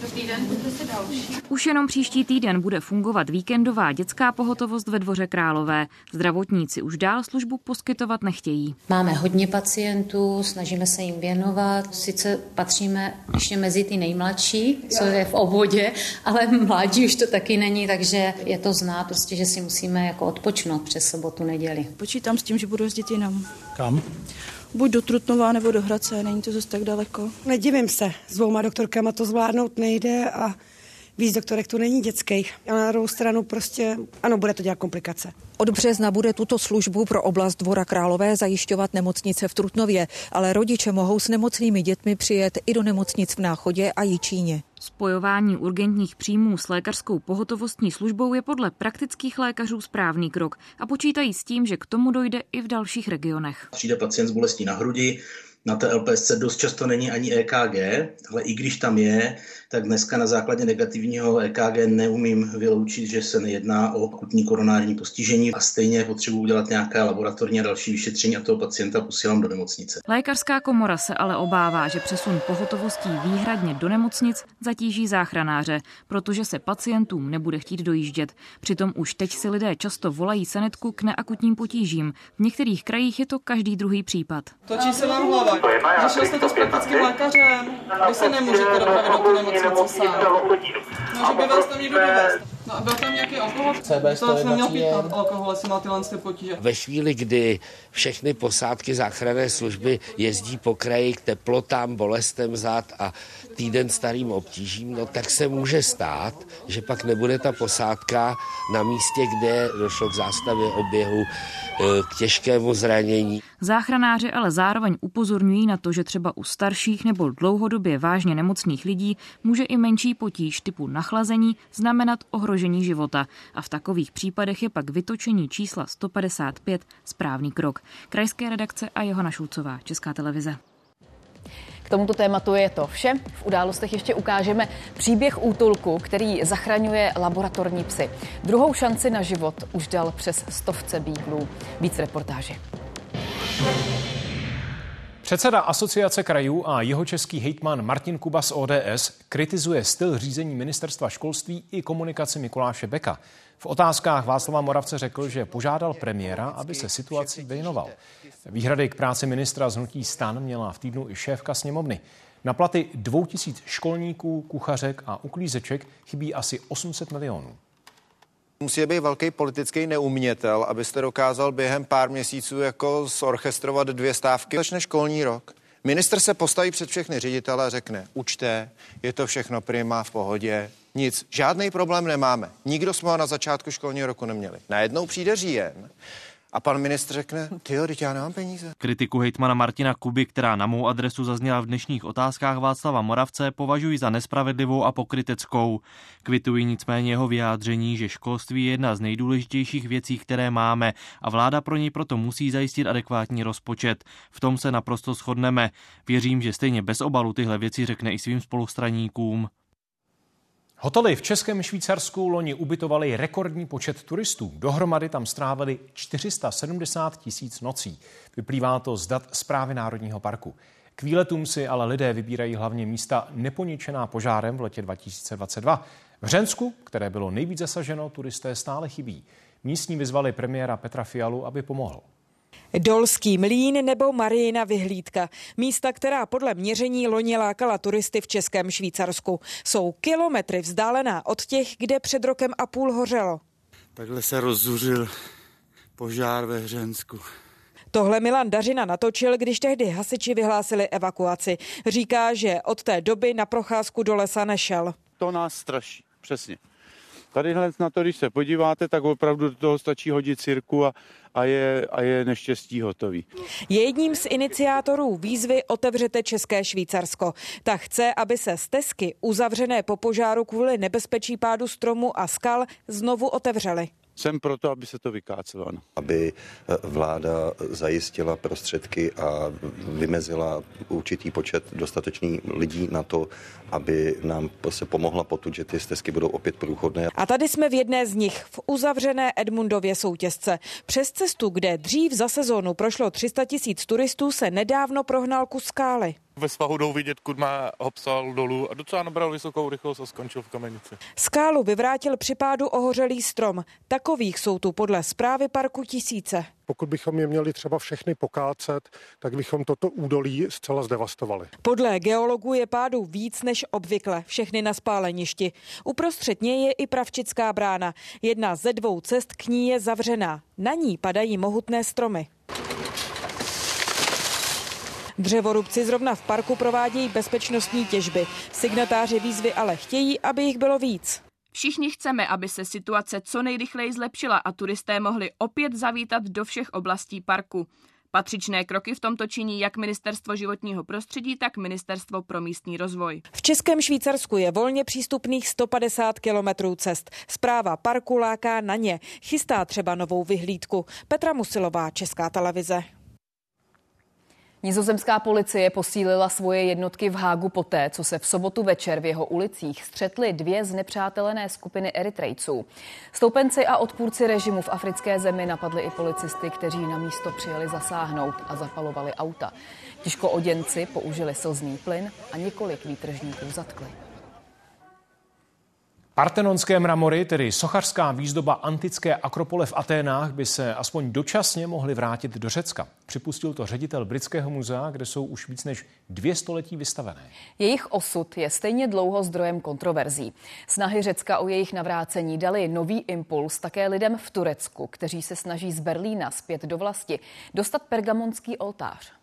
[SPEAKER 54] Dobrý den, si další. Už jenom příští týden bude fungovat víkendová dětská pohotovost ve Dvoře Králové. Zdravotníci už dál službu poskytovat nechtějí.
[SPEAKER 60] Máme hodně pacientů, snažíme se jim věnovat. Sice patříme ještě mezi ty nejmladší, co je v obvodě, ale mládí už to taky není, takže je to znát, prostě, že si musíme jako odpočnout přes sobotu, neděli.
[SPEAKER 61] Počítám s tím, že budu jezdit jinam.
[SPEAKER 53] Kam?
[SPEAKER 61] Buď do Trutnova nebo do Hradce, není to zase tak daleko.
[SPEAKER 50] Nedivím se, s dvouma doktorkama to zvládnout nejde a víc doktorek tu není dětských. A na druhou stranu prostě, ano, bude to dělat komplikace.
[SPEAKER 62] Od března bude tuto službu pro oblast Dvora Králové zajišťovat nemocnice v Trutnově, ale rodiče mohou s nemocnými dětmi přijet i do nemocnic v Náchodě a Jičíně.
[SPEAKER 54] Spojování urgentních příjmů s lékařskou pohotovostní službou je podle praktických lékařů správný krok a počítají s tím, že k tomu dojde i v dalších regionech.
[SPEAKER 63] Přijde pacient s bolestí na hrudi,
[SPEAKER 64] Na té LPSC dost často není ani EKG, ale i když tam je, tak dneska na základě negativního EKG neumím vyloučit, že se nejedná o akutní koronární postižení a stejně potřebuji udělat nějaké laboratorní a další vyšetření a toho pacienta posílám do nemocnice.
[SPEAKER 65] Lékařská komora se ale obává, že přesun pohotovostí výhradně do nemocnic zatíží záchranáře, protože se pacientům nebude chtít dojíždět. Přitom už teď si lidé často volají sanitku k neakutním potížím. V některých krajích je to každý druhý případ.
[SPEAKER 66] Točí se vám hlava. Řešil jste to s praktickým lékařem? Vy se nemůžete dopravit do nemocnice sám. No, že by vás tam někdo. No a byl tam nějaký alkohol?
[SPEAKER 67] CB
[SPEAKER 66] To jsem měl pít alkohol, jestli má tyhle ty potíže.
[SPEAKER 67] Ve chvíli, kdy všechny posádky záchranné služby jezdí po kraji k teplotám, bolestem zad a týden starým obtížím, no tak se může stát, že pak nebude ta posádka na místě, kde došlo k zástavě oběhu, eh, k těžkému zranění.
[SPEAKER 65] Záchranáři ale zároveň upozorňují na to, že třeba u starších nebo dlouhodobě vážně nemocných lidí může i menší potíž typu nachlazení znamenat ohrožení života. A v takových případech je pak vytočení čísla 155 správný krok. Krajské redakce a Johana Šulcová, Česká televize.
[SPEAKER 3] K tomuto tématu je to vše. V událostech ještě ukážeme příběh útulku, který zachraňuje laboratorní psy. Druhou šanci na život už dal přes stovce bíglů. Víc v reportáži.
[SPEAKER 2] Předseda Asociace krajů a jeho český hejtman Martin Kuba z ODS kritizuje styl řízení ministerstva školství i komunikaci Mikuláše Beka. V otázkách Václava Moravce řekl, že požádal premiéra, aby se situaci věnoval. Výhrady k práci ministra z hnutí stan měla v týdnu i šéfka sněmovny. Na platy 2000 školníků, kuchařek a uklízeček chybí asi 800 milionů.
[SPEAKER 53] Musí být velký politický neumětel, abyste dokázal během pár měsíců jako zorchestrovat dvě stávky. Začne školní rok. Minister se postaví před všechny ředitele a řekne, učte, je to všechno prima, v pohodě, nic, žádný problém nemáme. Nikdo jsme ho na začátku školního roku neměli. Najednou přijde říjen a pan ministr řekne, ty jo, já nemám peníze.
[SPEAKER 68] Kritiku hejtmana Martina Kuby, která na mou adresu zazněla v dnešních otázkách Václava Moravce, považuji za nespravedlivou a pokryteckou. Kvituji nicméně jeho vyjádření, že školství je jedna z nejdůležitějších věcí, které máme a vláda pro něj proto musí zajistit adekvátní rozpočet. V tom se naprosto shodneme. Věřím, že stejně bez obalu tyhle věci řekne i svým spolustraníkům.
[SPEAKER 2] Hotely v Českém Švýcarsku loni ubytovali rekordní počet turistů. Dohromady tam strávili 470 tisíc nocí. Vyplývá to z dat zprávy Národního parku. K výletům si ale lidé vybírají hlavně místa neponičená požárem v letě 2022. V Řensku, které bylo nejvíc zasaženo, turisté stále chybí. Místní vyzvali premiéra Petra Fialu, aby pomohl.
[SPEAKER 69] Dolský mlín nebo Marijina vyhlídka. Místa, která podle měření loni lákala turisty v Českém Švýcarsku. Jsou kilometry vzdálená od těch, kde před rokem a půl hořelo.
[SPEAKER 70] Takhle se rozzuřil požár ve Hřensku.
[SPEAKER 69] Tohle Milan Dařina natočil, když tehdy hasiči vyhlásili evakuaci. Říká, že od té doby na procházku do lesa nešel.
[SPEAKER 70] To nás straší, přesně. Tady na to, když se podíváte, tak opravdu do toho stačí hodit cirku a, a, je, a je neštěstí hotový.
[SPEAKER 69] Je jedním z iniciátorů výzvy Otevřete České Švýcarsko. Ta chce, aby se stezky uzavřené po požáru kvůli nebezpečí pádu stromu a skal znovu otevřely
[SPEAKER 70] jsem proto, aby se to vykácelo.
[SPEAKER 71] Aby eh, vláda zajistila prostředky a vymezila určitý počet dostatečných lidí na to, aby nám se pomohla potud, že ty stezky budou opět průchodné.
[SPEAKER 69] A tady jsme v jedné z nich, v uzavřené Edmundově soutězce. Přes cestu, kde dřív za sezónu prošlo 300 tisíc turistů, se nedávno prohnal kus skály.
[SPEAKER 72] Ve svahu jdou vidět, kud má hopsal dolů a docela nabral vysokou rychlost a skončil v kamenici.
[SPEAKER 69] Skálu vyvrátil při pádu ohořelý strom. Takových jsou tu podle zprávy parku tisíce.
[SPEAKER 73] Pokud bychom je měli třeba všechny pokácet, tak bychom toto údolí zcela zdevastovali.
[SPEAKER 69] Podle geologů je pádu víc než obvykle, všechny na spáleništi. Uprostřed něj je i Pravčická brána. Jedna ze dvou cest k ní je zavřená. Na ní padají mohutné stromy. Dřevorubci zrovna v parku provádějí bezpečnostní těžby. Signatáři výzvy ale chtějí, aby jich bylo víc.
[SPEAKER 65] Všichni chceme, aby se situace co nejrychleji zlepšila a turisté mohli opět zavítat do všech oblastí parku. Patřičné kroky v tomto činí jak Ministerstvo životního prostředí, tak Ministerstvo pro místní rozvoj.
[SPEAKER 69] V Českém Švýcarsku je volně přístupných 150 kilometrů cest. Zpráva parku láká na ně. Chystá třeba novou vyhlídku. Petra Musilová, Česká televize.
[SPEAKER 3] Nizozemská policie posílila svoje jednotky v Hágu poté, co se v sobotu večer v jeho ulicích střetly dvě znepřátelené skupiny Eritrejců. Stoupenci a odpůrci režimu v africké zemi napadli i policisty, kteří na místo přijeli zasáhnout a zapalovali auta. Těžkooděnci použili slzný plyn a několik výtržníků zatkli.
[SPEAKER 2] Partenonské mramory, tedy sochařská výzdoba antické akropole v Aténách, by se aspoň dočasně mohly vrátit do Řecka. Připustil to ředitel Britského muzea, kde jsou už víc než dvě století vystavené.
[SPEAKER 3] Jejich osud je stejně dlouho zdrojem kontroverzí. Snahy Řecka o jejich navrácení dali nový impuls také lidem v Turecku, kteří se snaží z Berlína zpět do vlasti dostat pergamonský oltář.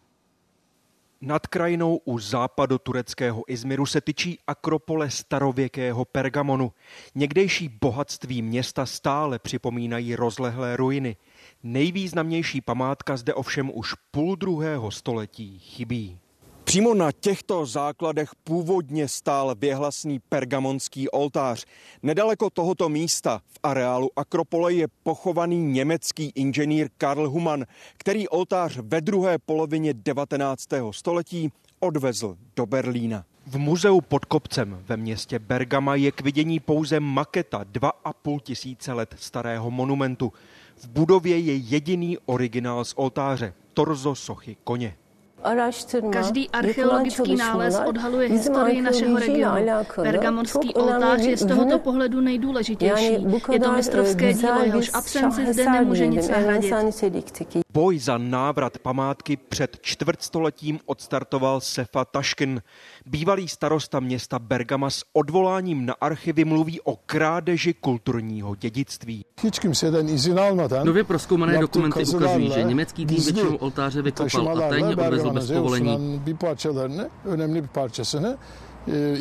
[SPEAKER 55] Nad krajinou u západu tureckého Izmiru se tyčí akropole starověkého Pergamonu. Někdejší bohatství města stále připomínají rozlehlé ruiny. Nejvýznamnější památka zde ovšem už půl druhého století chybí. Přímo na těchto základech původně stál věhlasný pergamonský oltář. Nedaleko tohoto místa v areálu Akropole je pochovaný německý inženýr Karl Humann, který oltář ve druhé polovině 19. století odvezl do Berlína. V muzeu pod kopcem ve městě Bergama je k vidění pouze maketa 2,5 tisíce let starého monumentu. V budově je jediný originál z oltáře, torzo sochy koně.
[SPEAKER 74] Každý archeologický nález odhaluje historii našeho regionu. Pergamonský oltář je z tohoto pohledu nejdůležitější. Je to mistrovské dílo, jehož absenci zde nemůže nic nahradit.
[SPEAKER 55] Boj za návrat památky před čtvrtstoletím odstartoval Sefa Taškin. Bývalý starosta města Bergama s odvoláním na archivy mluví o krádeži kulturního dědictví.
[SPEAKER 75] Nově proskoumané dokumenty ukazují, že německý tým většinu oltáře vykopal a tajně odvezl bez povolení.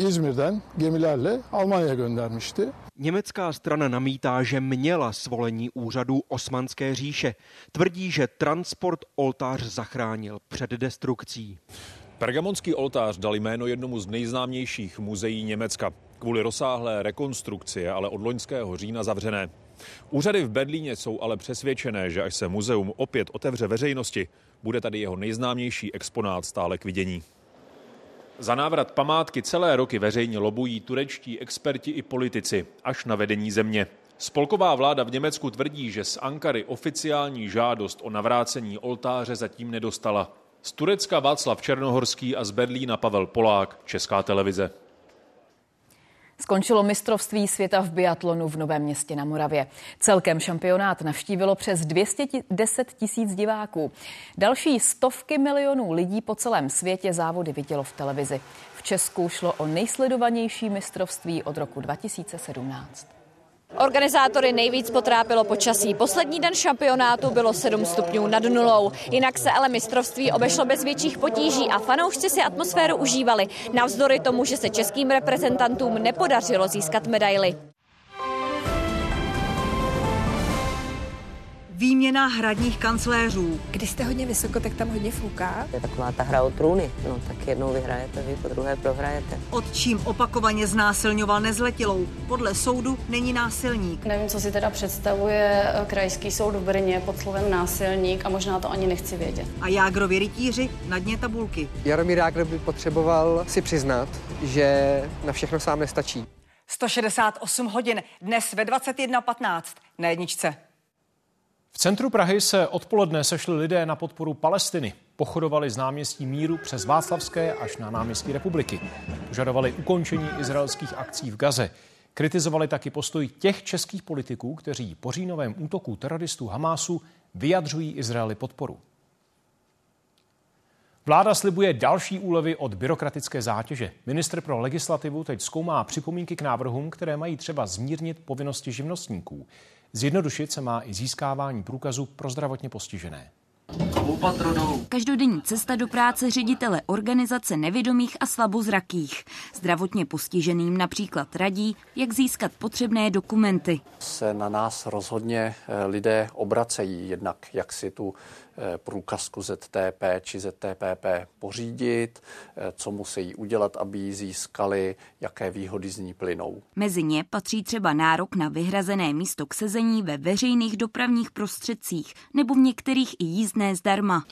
[SPEAKER 55] İzmir'den gemilerle Almanya'ya göndermişti. Německá strana namítá, že měla svolení úřadů Osmanské říše. Tvrdí, že transport oltář zachránil před destrukcí.
[SPEAKER 76] Pergamonský oltář dal jméno jednomu z nejznámějších muzeí Německa. Kvůli rozsáhlé rekonstrukci je ale od loňského října zavřené. Úřady v Berlíně jsou ale přesvědčené, že až se muzeum opět otevře veřejnosti, bude tady jeho nejznámější exponát stále k vidění. Za návrat památky celé roky veřejně lobují turečtí experti i politici, až na vedení země. Spolková vláda v Německu tvrdí, že z Ankary oficiální žádost o navrácení oltáře zatím nedostala. Z Turecka Václav Černohorský a z Berlína Pavel Polák, Česká televize.
[SPEAKER 3] Skončilo mistrovství světa v biatlonu v Novém městě na Moravě. Celkem šampionát navštívilo přes 210 tisíc diváků. Další stovky milionů lidí po celém světě závody vidělo v televizi. V Česku šlo o nejsledovanější mistrovství od roku 2017.
[SPEAKER 77] Organizátory nejvíc potrápilo počasí. Poslední den šampionátu bylo 7 stupňů nad nulou. Jinak se ale mistrovství obešlo bez větších potíží a fanoušci si atmosféru užívali. Navzdory tomu, že se českým reprezentantům nepodařilo získat medaily.
[SPEAKER 78] Výměna hradních kancléřů.
[SPEAKER 79] Když jste hodně vysoko, tak tam hodně fouká.
[SPEAKER 80] Je taková ta hra o trůny. No tak jednou vyhrajete vy, po druhé prohrajete.
[SPEAKER 78] Od čím opakovaně znásilňoval nezletilou. Podle soudu není násilník.
[SPEAKER 81] Nevím, co si teda představuje eh, krajský soud v Brně pod slovem násilník a možná to ani nechci vědět.
[SPEAKER 78] A Jágrovi rytíři na dně tabulky.
[SPEAKER 82] Jaromír Jágr by potřeboval si přiznat, že na všechno sám nestačí.
[SPEAKER 78] 168 hodin dnes ve 21.15 na jedničce.
[SPEAKER 2] V centru Prahy se odpoledne sešli lidé na podporu Palestiny. Pochodovali z náměstí míru přes Václavské až na náměstí republiky. Požadovali ukončení izraelských akcí v Gaze. Kritizovali taky postoj těch českých politiků, kteří po říjnovém útoku teroristů Hamásu vyjadřují Izraeli podporu. Vláda slibuje další úlevy od byrokratické zátěže. Ministr pro legislativu teď zkoumá připomínky k návrhům, které mají třeba zmírnit povinnosti živnostníků. Zjednodušit se má i získávání průkazu pro zdravotně postižené.
[SPEAKER 65] Každodenní cesta do práce ředitele organizace nevědomých a slabozrakých. Zdravotně postiženým například radí, jak získat potřebné dokumenty.
[SPEAKER 83] Se na nás rozhodně eh, lidé obracejí, jednak jak si tu průkazku ZTP či ZTPP pořídit, eh, co musí udělat, aby ji získali, jaké výhody z ní plynou.
[SPEAKER 65] Mezi ně patří třeba nárok na vyhrazené místo k sezení ve veřejných dopravních prostředcích nebo v některých i jízdné zdarma.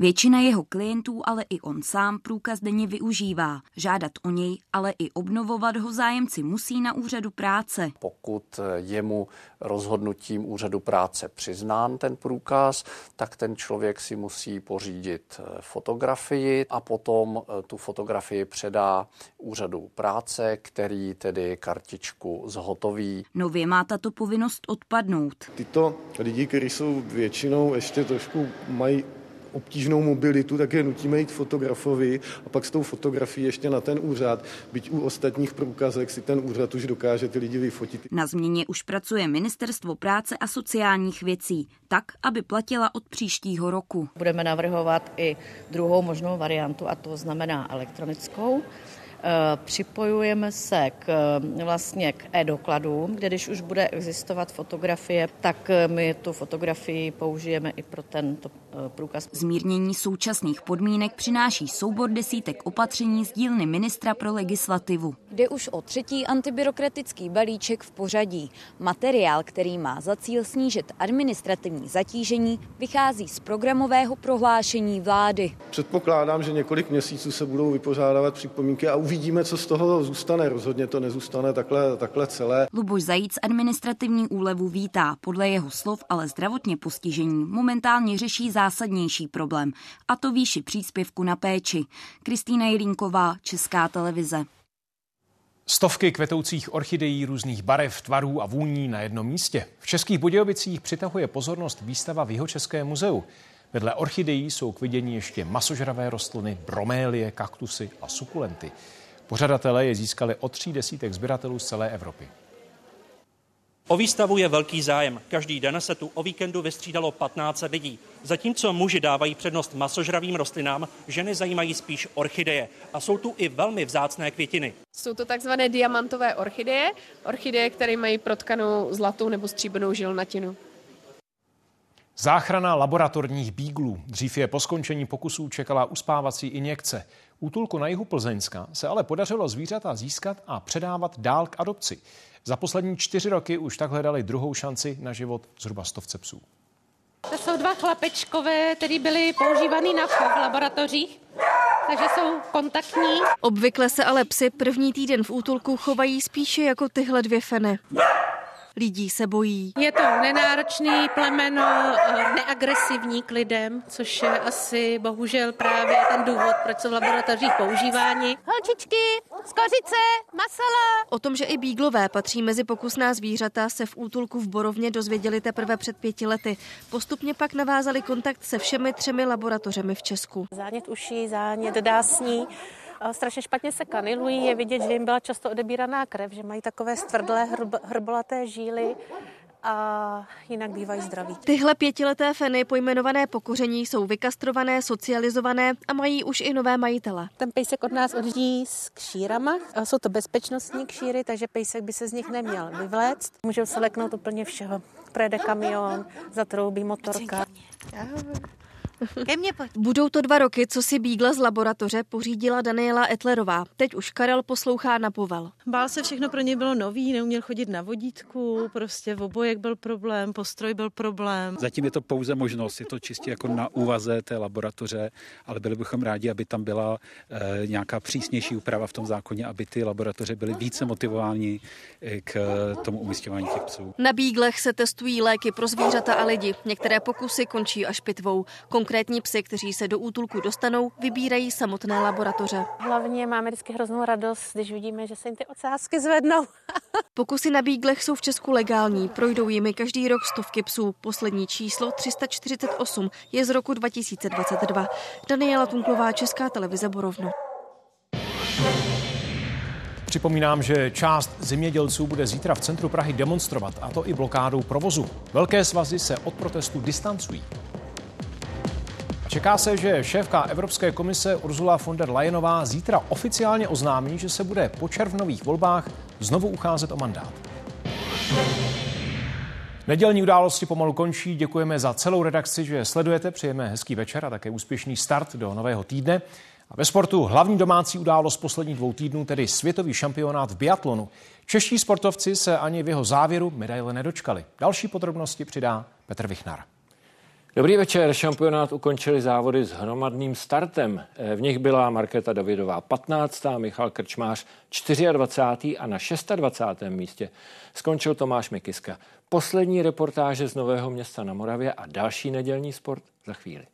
[SPEAKER 65] Většina jeho klientů, ale i on sám průkaz denně využívá. Žádat o něj, ale i obnovovat ho zájemci musí na úřadu práce.
[SPEAKER 83] Pokud je mu rozhodnutím úřadu práce přiznán ten průkaz, tak ten člověk si musí pořídit eh, fotografii a potom eh, tu fotografii předá úřadu práce, který tedy kartičku zhotoví.
[SPEAKER 65] Nově má tato povinnost odpadnout.
[SPEAKER 84] Tyto lidi, kteří jsou většinou ještě trošku mají obtížnou mobilitu, tak je nutíme jít fotografovi a pak s tou fotografií ještě na ten úřad, byť u ostatních průkazek si ten úřad už dokáže ty lidi vyfotit.
[SPEAKER 65] Na změně už pracuje Ministerstvo práce a sociálních věcí, tak, aby platila od příštího roku.
[SPEAKER 81] Budeme navrhovat i druhou možnou variantu, a to znamená elektronickou. Eh, připojujeme se k, eh, vlastně k e-dokladům, kde když už bude existovat fotografie, tak eh, my tu fotografii použijeme i pro tento průkaz.
[SPEAKER 65] Zmírnění současných podmínek přináší soubor desítek opatření z dílny ministra pro legislativu. Jde už o třetí antibyrokratický balíček v pořadí. Materiál, který má za cíl snížit administrativní zatížení, vychází z programového prohlášení vlády.
[SPEAKER 84] Předpokládám, že několik měsíců se budou vypořádávat připomínky a uvidíme, co z toho zůstane. Rozhodně to nezůstane takhle, takhle celé.
[SPEAKER 65] Luboš Zajíc administrativní úlevu vítá. Podle jeho slov ale zdravotně postižení momentálně řeší zásadnější problém, a to výši příspěvku na péči. Kristýna Jirínková, Česká televize.
[SPEAKER 2] Stovky kvetoucích orchidejí různých barev, tvarů a vůní na jednom místě. V Českých Budějovicích přitahuje pozornost výstava v Jihočeském muzeu. Vedle orchidejí jsou k vidění ještě masožravé rostliny, bromélie, kaktusy a sukulenty. Pořadatelé je získali od tří desítek sběratelů z celé Evropy.
[SPEAKER 85] O výstavu je velký zájem. Každý den se tu o víkendu vystřídalo 15 lidí. Zatímco muži dávají přednost masožravým rostlinám, ženy zajímají spíš orchideje. A jsou tu i velmi vzácné květiny.
[SPEAKER 86] Jsou to takzvané diamantové orchideje, orchideje, které mají protkanou zlatou nebo stříbrnou žilnatinu.
[SPEAKER 2] Záchrana laboratorních bíglů. Dřív je po skončení pokusů čekala uspávací injekce. Útulku na jihu Plzeňska se ale podařilo zvířata získat a předávat dál k adopci. Za poslední čtyři roky už tak hledali druhou šanci na život zhruba stovce psů.
[SPEAKER 61] To jsou dva chlapečkové, které byly používaný na chov v laboratořích, takže jsou kontaktní.
[SPEAKER 87] Obvykle se ale psy první týden v útulku chovají spíše jako tyhle dvě feny. Lidí se bojí.
[SPEAKER 61] Je to nenáročný plemeno, eh, neagresivní k lidem, což je asi bohužel právě ten důvod, proč jsou v laboratořích používáni.
[SPEAKER 87] Holčičky, skořice, masala. O tom, že i bíglové patří mezi pokusná zvířata, se v útulku v Borovně dozvěděli teprve před pěti lety. Postupně pak navázali kontakt se všemi třemi laboratořemi v Česku.
[SPEAKER 61] Zánět uší, zánět dásní, strašně špatně se kanilují, je vidět, že jim byla často odebíraná krev, že mají takové stvrdlé hrb, hrbolaté žíly a jinak bývají zdraví.
[SPEAKER 87] Tyhle pětileté feny pojmenované pokoření jsou vykastrované, socializované a mají už i nové majitele.
[SPEAKER 61] Ten pejsek od nás odjíždí s kšírama. Jsou to bezpečnostní kšíry, takže pejsek by se z nich neměl vyvléct. Můžou se leknout úplně všeho. Projede kamion, zatroubí motorka.
[SPEAKER 87] Ke mně pojď. Budou to dva roky, co si bígla z laboratoře pořídila Daniela Etlerová. Teď už Karel poslouchá na povel.
[SPEAKER 61] Bál se, všechno pro něj bylo nový, neuměl chodit na vodítku, prostě v obojek byl problém, postroj byl problém.
[SPEAKER 88] Zatím je to pouze možnost, je to čistě jako na úvaze té laboratoře, ale byli bychom rádi, aby tam byla e, nějaká přísnější úprava v tom zákoně, aby ty laboratoře byly více motivovány eh, k tomu umistování těch psů.
[SPEAKER 87] Na bíglech se testují léky pro zvířata a lidi. Některé pokusy končí až pitvou. Konkrétní psy, kteří se do útulku dostanou, vybírají samotné laboratoře.
[SPEAKER 61] Hlavně máme vždycky hroznou radost, když vidíme, že se jim ty ocásky zvednou.
[SPEAKER 87] Pokusy na bíglech jsou v Česku legální, projdou jimi každý rok stovky psů. Poslední číslo 348 je z roku 2022. Daniela Tunklová, Česká televize Borovno.
[SPEAKER 2] Připomínám, že část zemědělců bude zítra v centru Prahy demonstrovat, a to i blokádou provozu. Velké svazy se od protestu distancují. Čeká se, že šéfka Evropské komise Ursula von der Leyenová zítra oficiálně oznámí, že se bude po červnových volbách znovu ucházet o mandát. Nedělní události pomalu končí. Děkujeme za celou redakci, že sledujete. Přejeme hezký večer a také úspěšný start do nového týdne. A ve sportu hlavní domácí událost posledních dvou týdnů, tedy světový šampionát v biatlonu. Čeští sportovci se ani v jeho závěru medaile nedočkali. Další podrobnosti přidá Petr Vichnar.
[SPEAKER 89] Dobrý večer. Šampionát ukončili závody s hromadným startem. V nich byla Markéta Davidová 15. Michal Krčmář 24. a na 26. místě skončil Tomáš Mikiska. Poslední reportáže z Nového města na Moravě a další nedělní sport za chvíli.